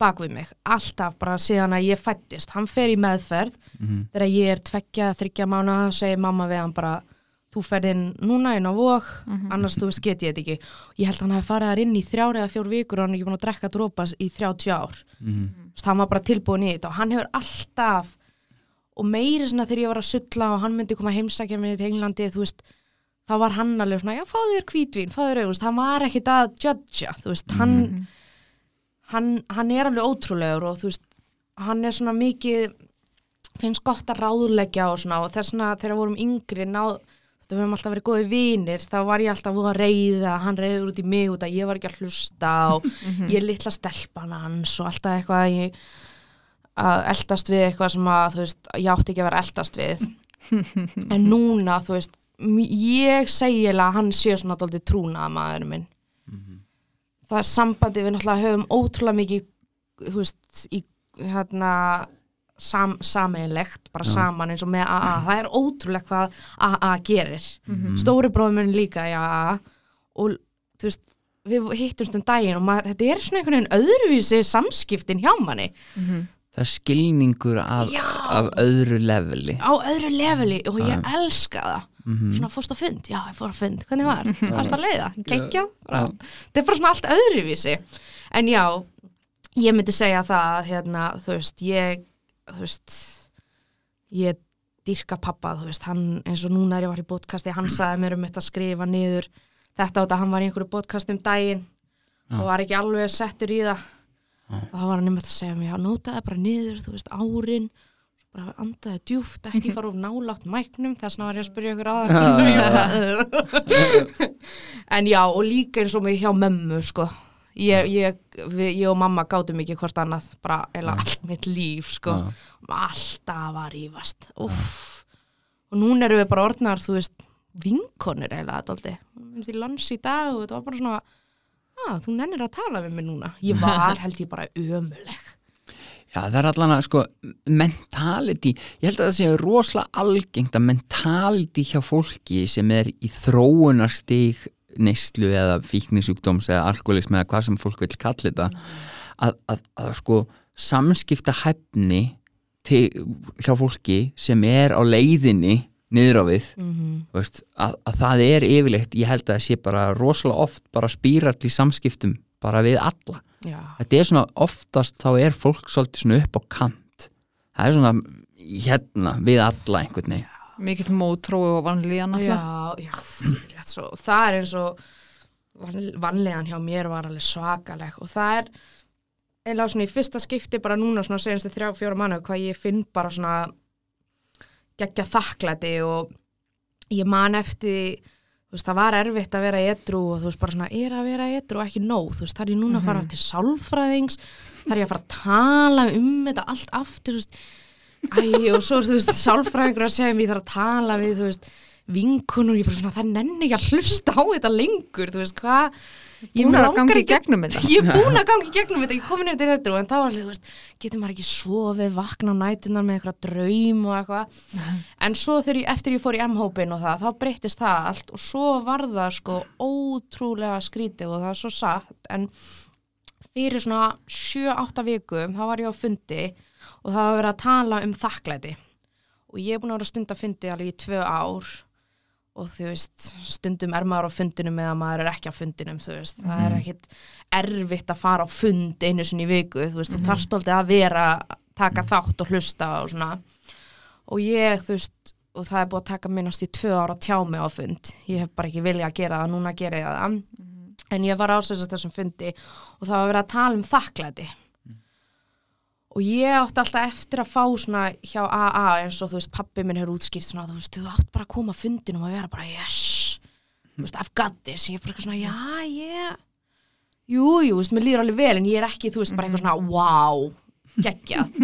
bak við mig, alltaf bara síðan að ég fættist, hann fer í meðferð Mhm. þegar ég er tveggja, þryggja mánu segir mamma við hann bara þú ferð inn núna inn á vok annars þú veist get ég þetta ekki. Ég held að hann hafi farið þar inn í þrjár eða fjór vikur og hann er ekki búin að drekka dropas í 30 ár. Mhm. Þú veist, hann var bara tilbúin í þetta og hann hefur alltaf og meiri svona þegar ég var að sulla og hann myndi koma heimsækja minni til Englandi þú veist, þá var hann alveg svona já, fáðu þér hvítvín, fáðu þér auðvist hann var ekkit að judgea, þú veist hann, hann, hann er alveg ótrúlegur og þú veist, hann er svona mikið finnst gott að ráðleggja og svona og þess vegna þegar við vorum yngri náð við höfum alltaf verið góði vinir þá var ég alltaf að reyða, hann reyður út í mig út að ég var ekki að hlusta og (laughs) ég er litla stelpan hans og alltaf eitthvað að ég að eldast við eitthvað sem að þú veist, ég átti ekki að vera eldast við. (laughs) En núna, þú veist ég eiginlega að hann sé svona dálítið trúnað maðurinn minn það er sambandi við náttúrulega höfum ótrúlega mikið þú veist, í hérna sam, sameinlegt, bara Já. saman eins og með AA, (clears throat) það er ótrúlega hvað AA gerir. Mhm. stóri bróður minn líka í AA og þú veist, við hittumst um daginn og maður, þetta er svona einhvern veginn öðruvísi samskiptin hjá manni. Það er skilningur af, af öðru leveli. Á öðru leveli og ég elska það Mhm. svona fórst á fund, já ég fór á fund. Hvernig var, fannst það leiða, geggjað? Já. þetta er bara svona allt öðruvísi. En já, ég myndi segja það að hérna, þú veist, ég þú veist ég dyrka pappa, þú veist, hann eins og núna er ég var í podcasti, hann (clears throat) sagði mér um þetta að skrifa niður, þetta á þetta. Hann var í einhverju podcasti um daginn Já. og var ekki alveg settur í það. Og þá var hann einmitt að segja mér, já, nótaði bara niður, þú veist, árin bara andaði djúft, ekki fara of nálátt mæknum, þess vegna var ég að spyrja ykkur aðeins (laughs) (laughs) en já, og líka eins og mig hjá mömmu, sko. Ég, ég, við, ég og mamma gátum ekki hvort annað, bara eða allt mitt líf, sko. Já. alltaf að rífast. Úff. og núna erum við bara orðnar, þú veist vinkonur eiginlega þetta aldrei. Því lands í dag og þetta var bara svona að þú nennir að tala við mig núna. Ég (laughs) var held ég bara ömuleg Já, það er allan að sko mentality, ég held að það sé rosalega algengt að mentality hjá fólki sem er í þróunarstig neyslu eða fíknisjúkdóms eða alkoholism eða hvað sem fólk vil kalla þetta að, að, að sko samskipta hæfni til, hjá fólki sem er á leiðinni niður á við mm -hmm. veist, að, að það er yfirleitt, ég held að það sé bara rosalega oft bara spýrall í samskiptum bara við alla já, þetta er svona oftast þá er fólk svolítið svona upp á kant. Það er svona hérna við alla einhvern veginn. Mikill mótrói og vanlíðan já, já rétt svo. það er eins og van- vanlegan hjá mér var alveg svakaleg og það er eiginlega svona í fyrsta skipti bara núna svona segjumstu þrjá, fjóra mannu hvað ég finn bara svona geggja þakklæti og ég man eftir veist, það var erfitt að vera edru og þú veist, bara svona, er að vera edru og ekki nóg, þú veist, það er ég núna að fara til sálfræðings, það er ég að fara að tala um þetta allt aftur, þú veist æ, og svo þú veist, sálfræðingur að segja mér, ég þarf að tala við, þú veist vinkunur, ég bara svona, það nenni ekki að hlusta á þetta lengur, þú veist, hvað? Ég Búin mig að gangi í gegnum þetta. (laughs) Ég er búin að gangi í gegnum þetta, ég er komin til þetta en þá var alveg, þú veist, getur maður ekki sofið vakna á nætunar með eitthvað draum og eitthvað, (laughs) en svo þegar ég, eftir ég fór í M-hópin og það, þá breyttist það allt og svo var það sko ótrúlega skrítið og það er svo satt en fyrir svona 7-8 vikum, þá var ég á fundi og það var verið að tala um þakklæti. Og ég er búin að vera að stunda fundi alveg í tvö ár og þú veist, stundum er maður á fundinum eða maður er ekki á fundinum, veist. Það er ekkit erfitt að fara á fund einu sinni í viku, þú veist, þú þarft aldrei að vera taka þátt og hlusta og svona. Og ég, þú veist og það er búið að taka minnast í tvö ára tjá mig á fund, ég hef bara ekki vilja að gera það núna ger ég það. En ég var ásess að þessum fundi og það var verið að tala um þakklæti og ég átti alltaf eftir að fá svona hjá AA eins og þú veist pappi minn hefur útskýrt svona þú veist þú átt bara að koma að fundinum og vera bara yes. Þú veist I've got this. Ég er bara svona já ég jú jú þú veist mér líður alveg vel en ég er ekki þú veist bara eitthvað svona wow geggjað.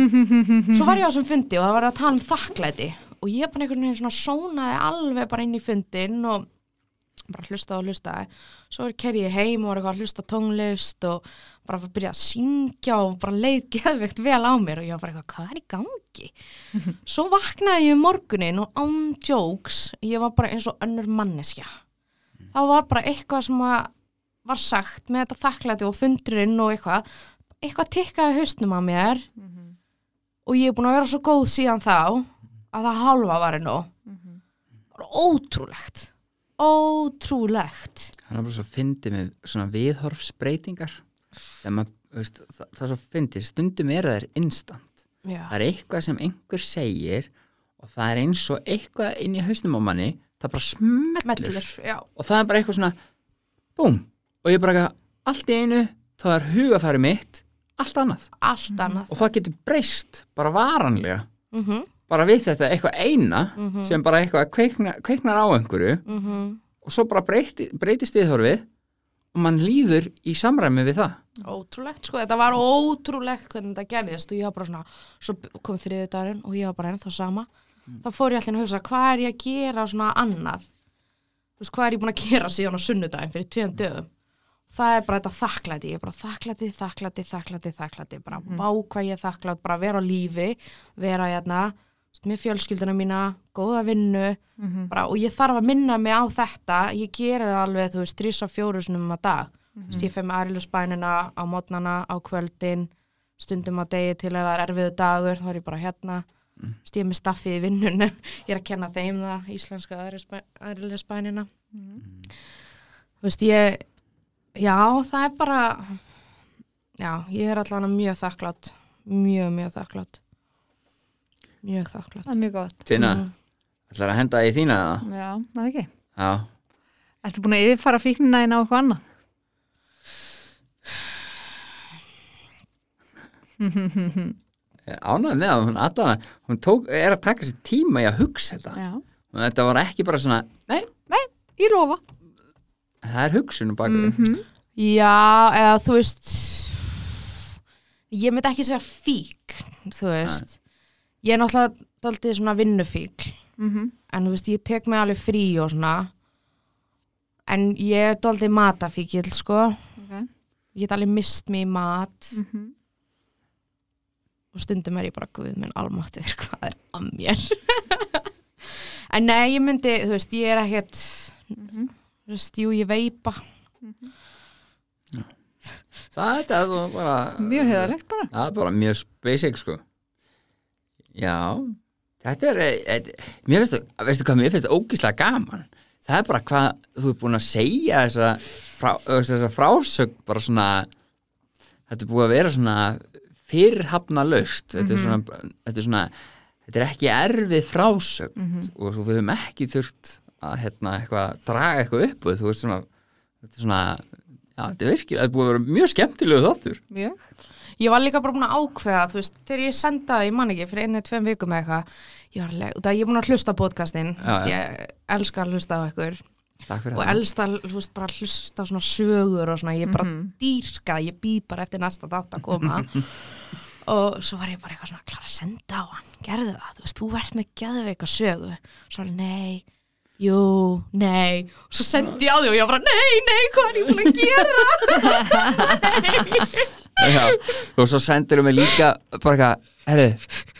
Svo var ég á þessum fundi og það var að tala um þakklæti. Og ég bara einhvern veginn svona sónaði alveg bara inn í fundin og bara hlustaði og hlustaði svo kerði ég heim og var eitthvað að hlusta tónlist og bara að byrja að syngja og bara leið geðveikt vel á mér og ég var bara eitthvað, hvað er í gangi? (laughs) svo vaknaði ég um morgunin og án jokes, ég var bara eins og önnur manneskja. Þá var bara eitthvað sem að var sagt með þetta þakklæti og fundurinn og eitthvað. Eitthvað tikkaði haustnum á mér og ég er búin að vera svo góð síðan þá að það halva var enn og það var ótrúlegt ótrúlegt. Hann er bara svo fyndið með svona viðhorfsbreytingar. Þegar maður, veist, það, það er svo fyndið. Stundum er það er instant. Já, það er eitthvað sem einhver segir og það er eins og eitthvað inn í hausnum á manni það bara já, og það er bara eitthvað svona búm, og ég bara allt í einu það er hugafæri mitt, allt annað. Allt annað. Og það getur breyst bara varanlega. Mm bara við þetta eitthvað eina sem bara eitthvað kveikna, kveiknar á einhverju mhm. og svo bara breyti, breytist viðhorfið og mann líður í samræmi við það. Ótrúlegt sko, þetta var ótrúlegt hvernig þetta gerðist og ég var bara svona svo kom þriði dagurinn og ég var bara ennþá sama. Þá fór ég allir að hugsa, hvað er ég að gera svona annað? Þú veist, hvað er ég búin að gera síðan á sunnudaginn fyrir tveim dögum? Það er bara þetta þakklæti, ég er bara þakklæti, þakklæti, þakklæti, þakklæti, bara mm. vá hvað ég þakklæti, bara vera á lífi, vera hérna, með fjölskylduna mína, góða vinnu, bara, og ég þarf að minna mig á þetta, ég geri það alveg, þú veist, þrís á fjóru sinum að dag, þú veist, ég feg með arilusbænina á mótnana, á kvöldin, stundum á degi til að það er erfiðu dagur, þá er ég bara hérna, mm. ég er með staffið í vinnunum, (laughs) ég er að kenna þeim það, íslenska arilusbænina, þú veist, ég, Já, það er bara já, ég er allavega mjög þakklátt mjög, mjög þakklátt mjög þakklátt Það er mjög gott. Tina, Mhm. ætlar að henda í þína það? Já, það er ekki. Já, Ertu búin að yfirfara fíknina inn á eitthvað annað? ánægð með það, hún, allan, hún tók, er að taka sér tíma í að hugsa þetta Já. og þetta var ekki bara svona, nei, Ég lofa. það er hugsun og baka Mhm. Já, eða þú veist ég myndi ekki segja fík þú veist ég er náttúrulega daldið svona vinnufík Mhm. en þú veist, ég tek mig alveg frí og svona en ég er daldið matafíkil sko Ok. ég get alveg mist mig í mat Mhm. og stundum er ég bara guð minn almáttur (laughs) hvað er að mér (laughs) en nei, ég myndi, þú veist, ég er ekkert Mhm. þú veist, jú, ég veipa það, þetta er svo bara Mjög heiðarlegt bara. það er bara mjög basic sko já. Þetta er, þetta, mér finnst það veistu hvað, mér finnst það ógíslega gaman. Það er bara hvað þú er búin að segja þessa, frá, þessa frásögn bara svona þetta er búið að vera svona fyrirhafna löst þetta, er svona, þetta er svona þetta er ekki erfið frásögn. Og svo við höfum ekki þurft að hérna eitthvað, draga eitthvað upp og þú veist svona þetta er svona, já þetta er virkilega þetta er búið að vera mjög skemmtilegu þáttur. Mjög. Ég var líka bara búin að ákveða, þú veist, þegar ég sendaði, ég man ekki, fyrir einu, tveim vikum eða eitthvað ég er búin að hlusta á podcastin þú veist, ég elska að hlusta á fyrir og það. elsta, veist, bara að hlusta á svona sögur og svona, ég bara Mhm. dýrka ég býð bara eftir næsta þátt að koma. (laughs) Og svo var ég bara eitthvað svona klar að senda á hann, gerðu það þú veist, þú ert með geðveika sögu. Svo nei, jú, nei. Og svo sendi ég á því og ég var bara nei, nei, hvað er ég búin að gera (laughs) (laughs) Já, og svo sendur við líka bara eitthvað, herri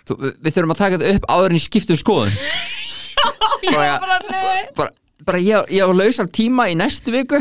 þú, við þurfum að taka þetta upp áður en ég skiptum skoðun. Ég Bara- bara, bara, bara ég, ég á lausar tíma í næstu viku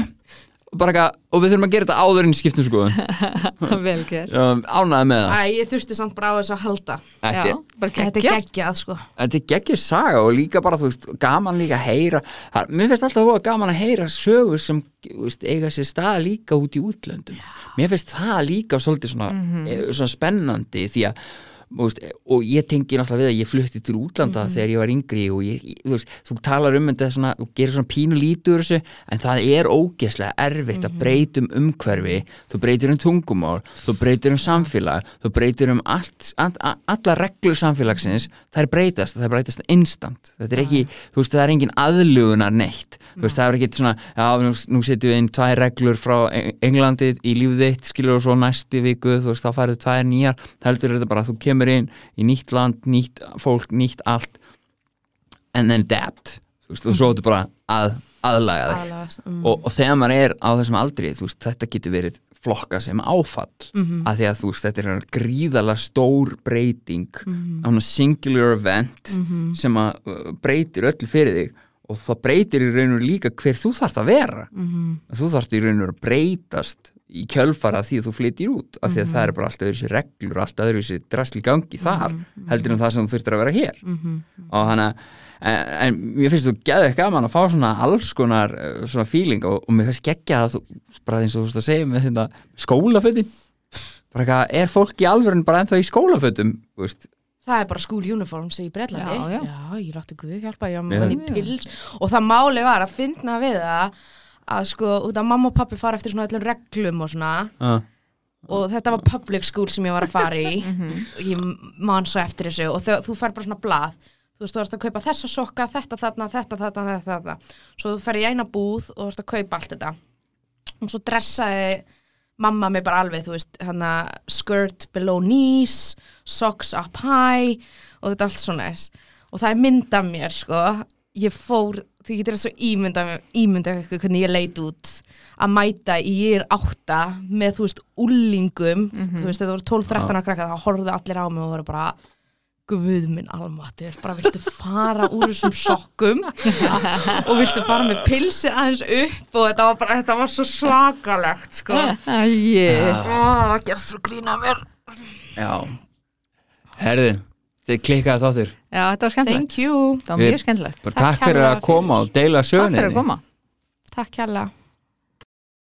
bara eitthvað, og við þurfum að gera þetta áður en ég skiptum skoðun (laughs) Vel gert. ánæði með það. Æ, ég þurfti samt bara á þess að halda. Þetta Já, er- bara Þetta er geggjað. geggjað, sko. Þetta er geggjur saga og líka bara, þú veist, gaman líka að heyra. Það, mér finnst alltaf voða gaman að heyra sögur sem, þú veist, eiga sér stað líka út í útlöndum. Mér finnst það líka svolítið svona, mm svona spennandi því að veist, og ég tengi náttúrulega við að ég flutti til útlanda þegar ég var yngri og ég, ég, þú, veist, þú talar um þetta svona, og gerir svona pínu lítur þessu en það er ógeðslega erfitt að breyta um umhverfi. Þú breytir um tungumál, þú breytir um samfélag þú breytir um allt, all, all, alla reglur samfélagsins það er breytast, það er breytast instant. Þetta er ekki, þú veist, það er engin aðlugunar neitt, það er ekki svona já, nú, nú setjum við inn tvær reglur frá Eng- Englandi í lífið þitt skilur og svo næsti viku, þú veist, þá færðu tvær nýjar, það heldur þetta bara að þú kemur inn í nýtt land, nýtt fólk, nýtt allt and then adapt. Þú veist, og svo ertu bara að aðlaga þig. Mm. og, og þegar maður er á þessum aldri þú veist, þetta getur verið flokka sem áfall. Mhm. að því að þú veist, þetta er gríðalega stór breyting á hana singular event sem að uh, breytir öllu fyrir þig. Og það breytir í raun og líka hver þú þarft að vera. Mhm. þú þarft í raun og að breytast í kjölfara því að þú flyttir út af því að það er bara allt öðru sér reglur allt öðru sér drasli gangi þar heldur en það sem þú þurftir að vera hér Mhm. og hana en, en mér finnst þú geðið gaman að fá svona alls konar uh, svona feeling og, og mér finnst geggja að þú bara eins og þú veist að segja með þetta skólafötin bara eitthvað, er fólk í alvörun bara ennþá í skólafötum þú veist, Það er bara school uniforms í Breitlandi. Já, já. ég láttu Guð hjálpa, ég Já. var í pils. Og það máli var að finna við það að sko, út af mamma og pappi fara eftir svona öllum reglum og svona. Uh, og þetta var public school sem ég var að fara í. (laughs) Og ég man svo eftir þessu. Og þau, þú fær bara svona blað þú veist, þú ert að kaupa þessa sokka, þetta, þarna, þetta, þetta, þetta, þetta svo þú fer í eina búð og þú ert að kaupa allt þetta. Og svo dressaði mamma mig bara alveg, þú veist, hana skirt below knees, socks up high og þetta allt svona er. og það er mynd af mér, sko. Ég fór, þú getur þessu ímynda ímynda eitthvað hvernig ég leit út að mæta í ég er átta með, þú veist, úlingum þú veist, þetta voru 12-13 ára krakka þá horfðu allir á mig og voru bara Guð minn almatur, bara viltu fara úr þessum sokkum? (laughs) Og viltu fara með pilsi aðeins upp og þetta var bara, þetta var svo svakalegt sko. Það gerst svo grína mér? Já. Herðu, þið klikkaði þáttur já, þetta var skemmtilegt. Thank you. Það var mjög skemmtilegt. Takk takk fyrir að koma og deila Takk fyrir sögninni að koma. Takk hérlega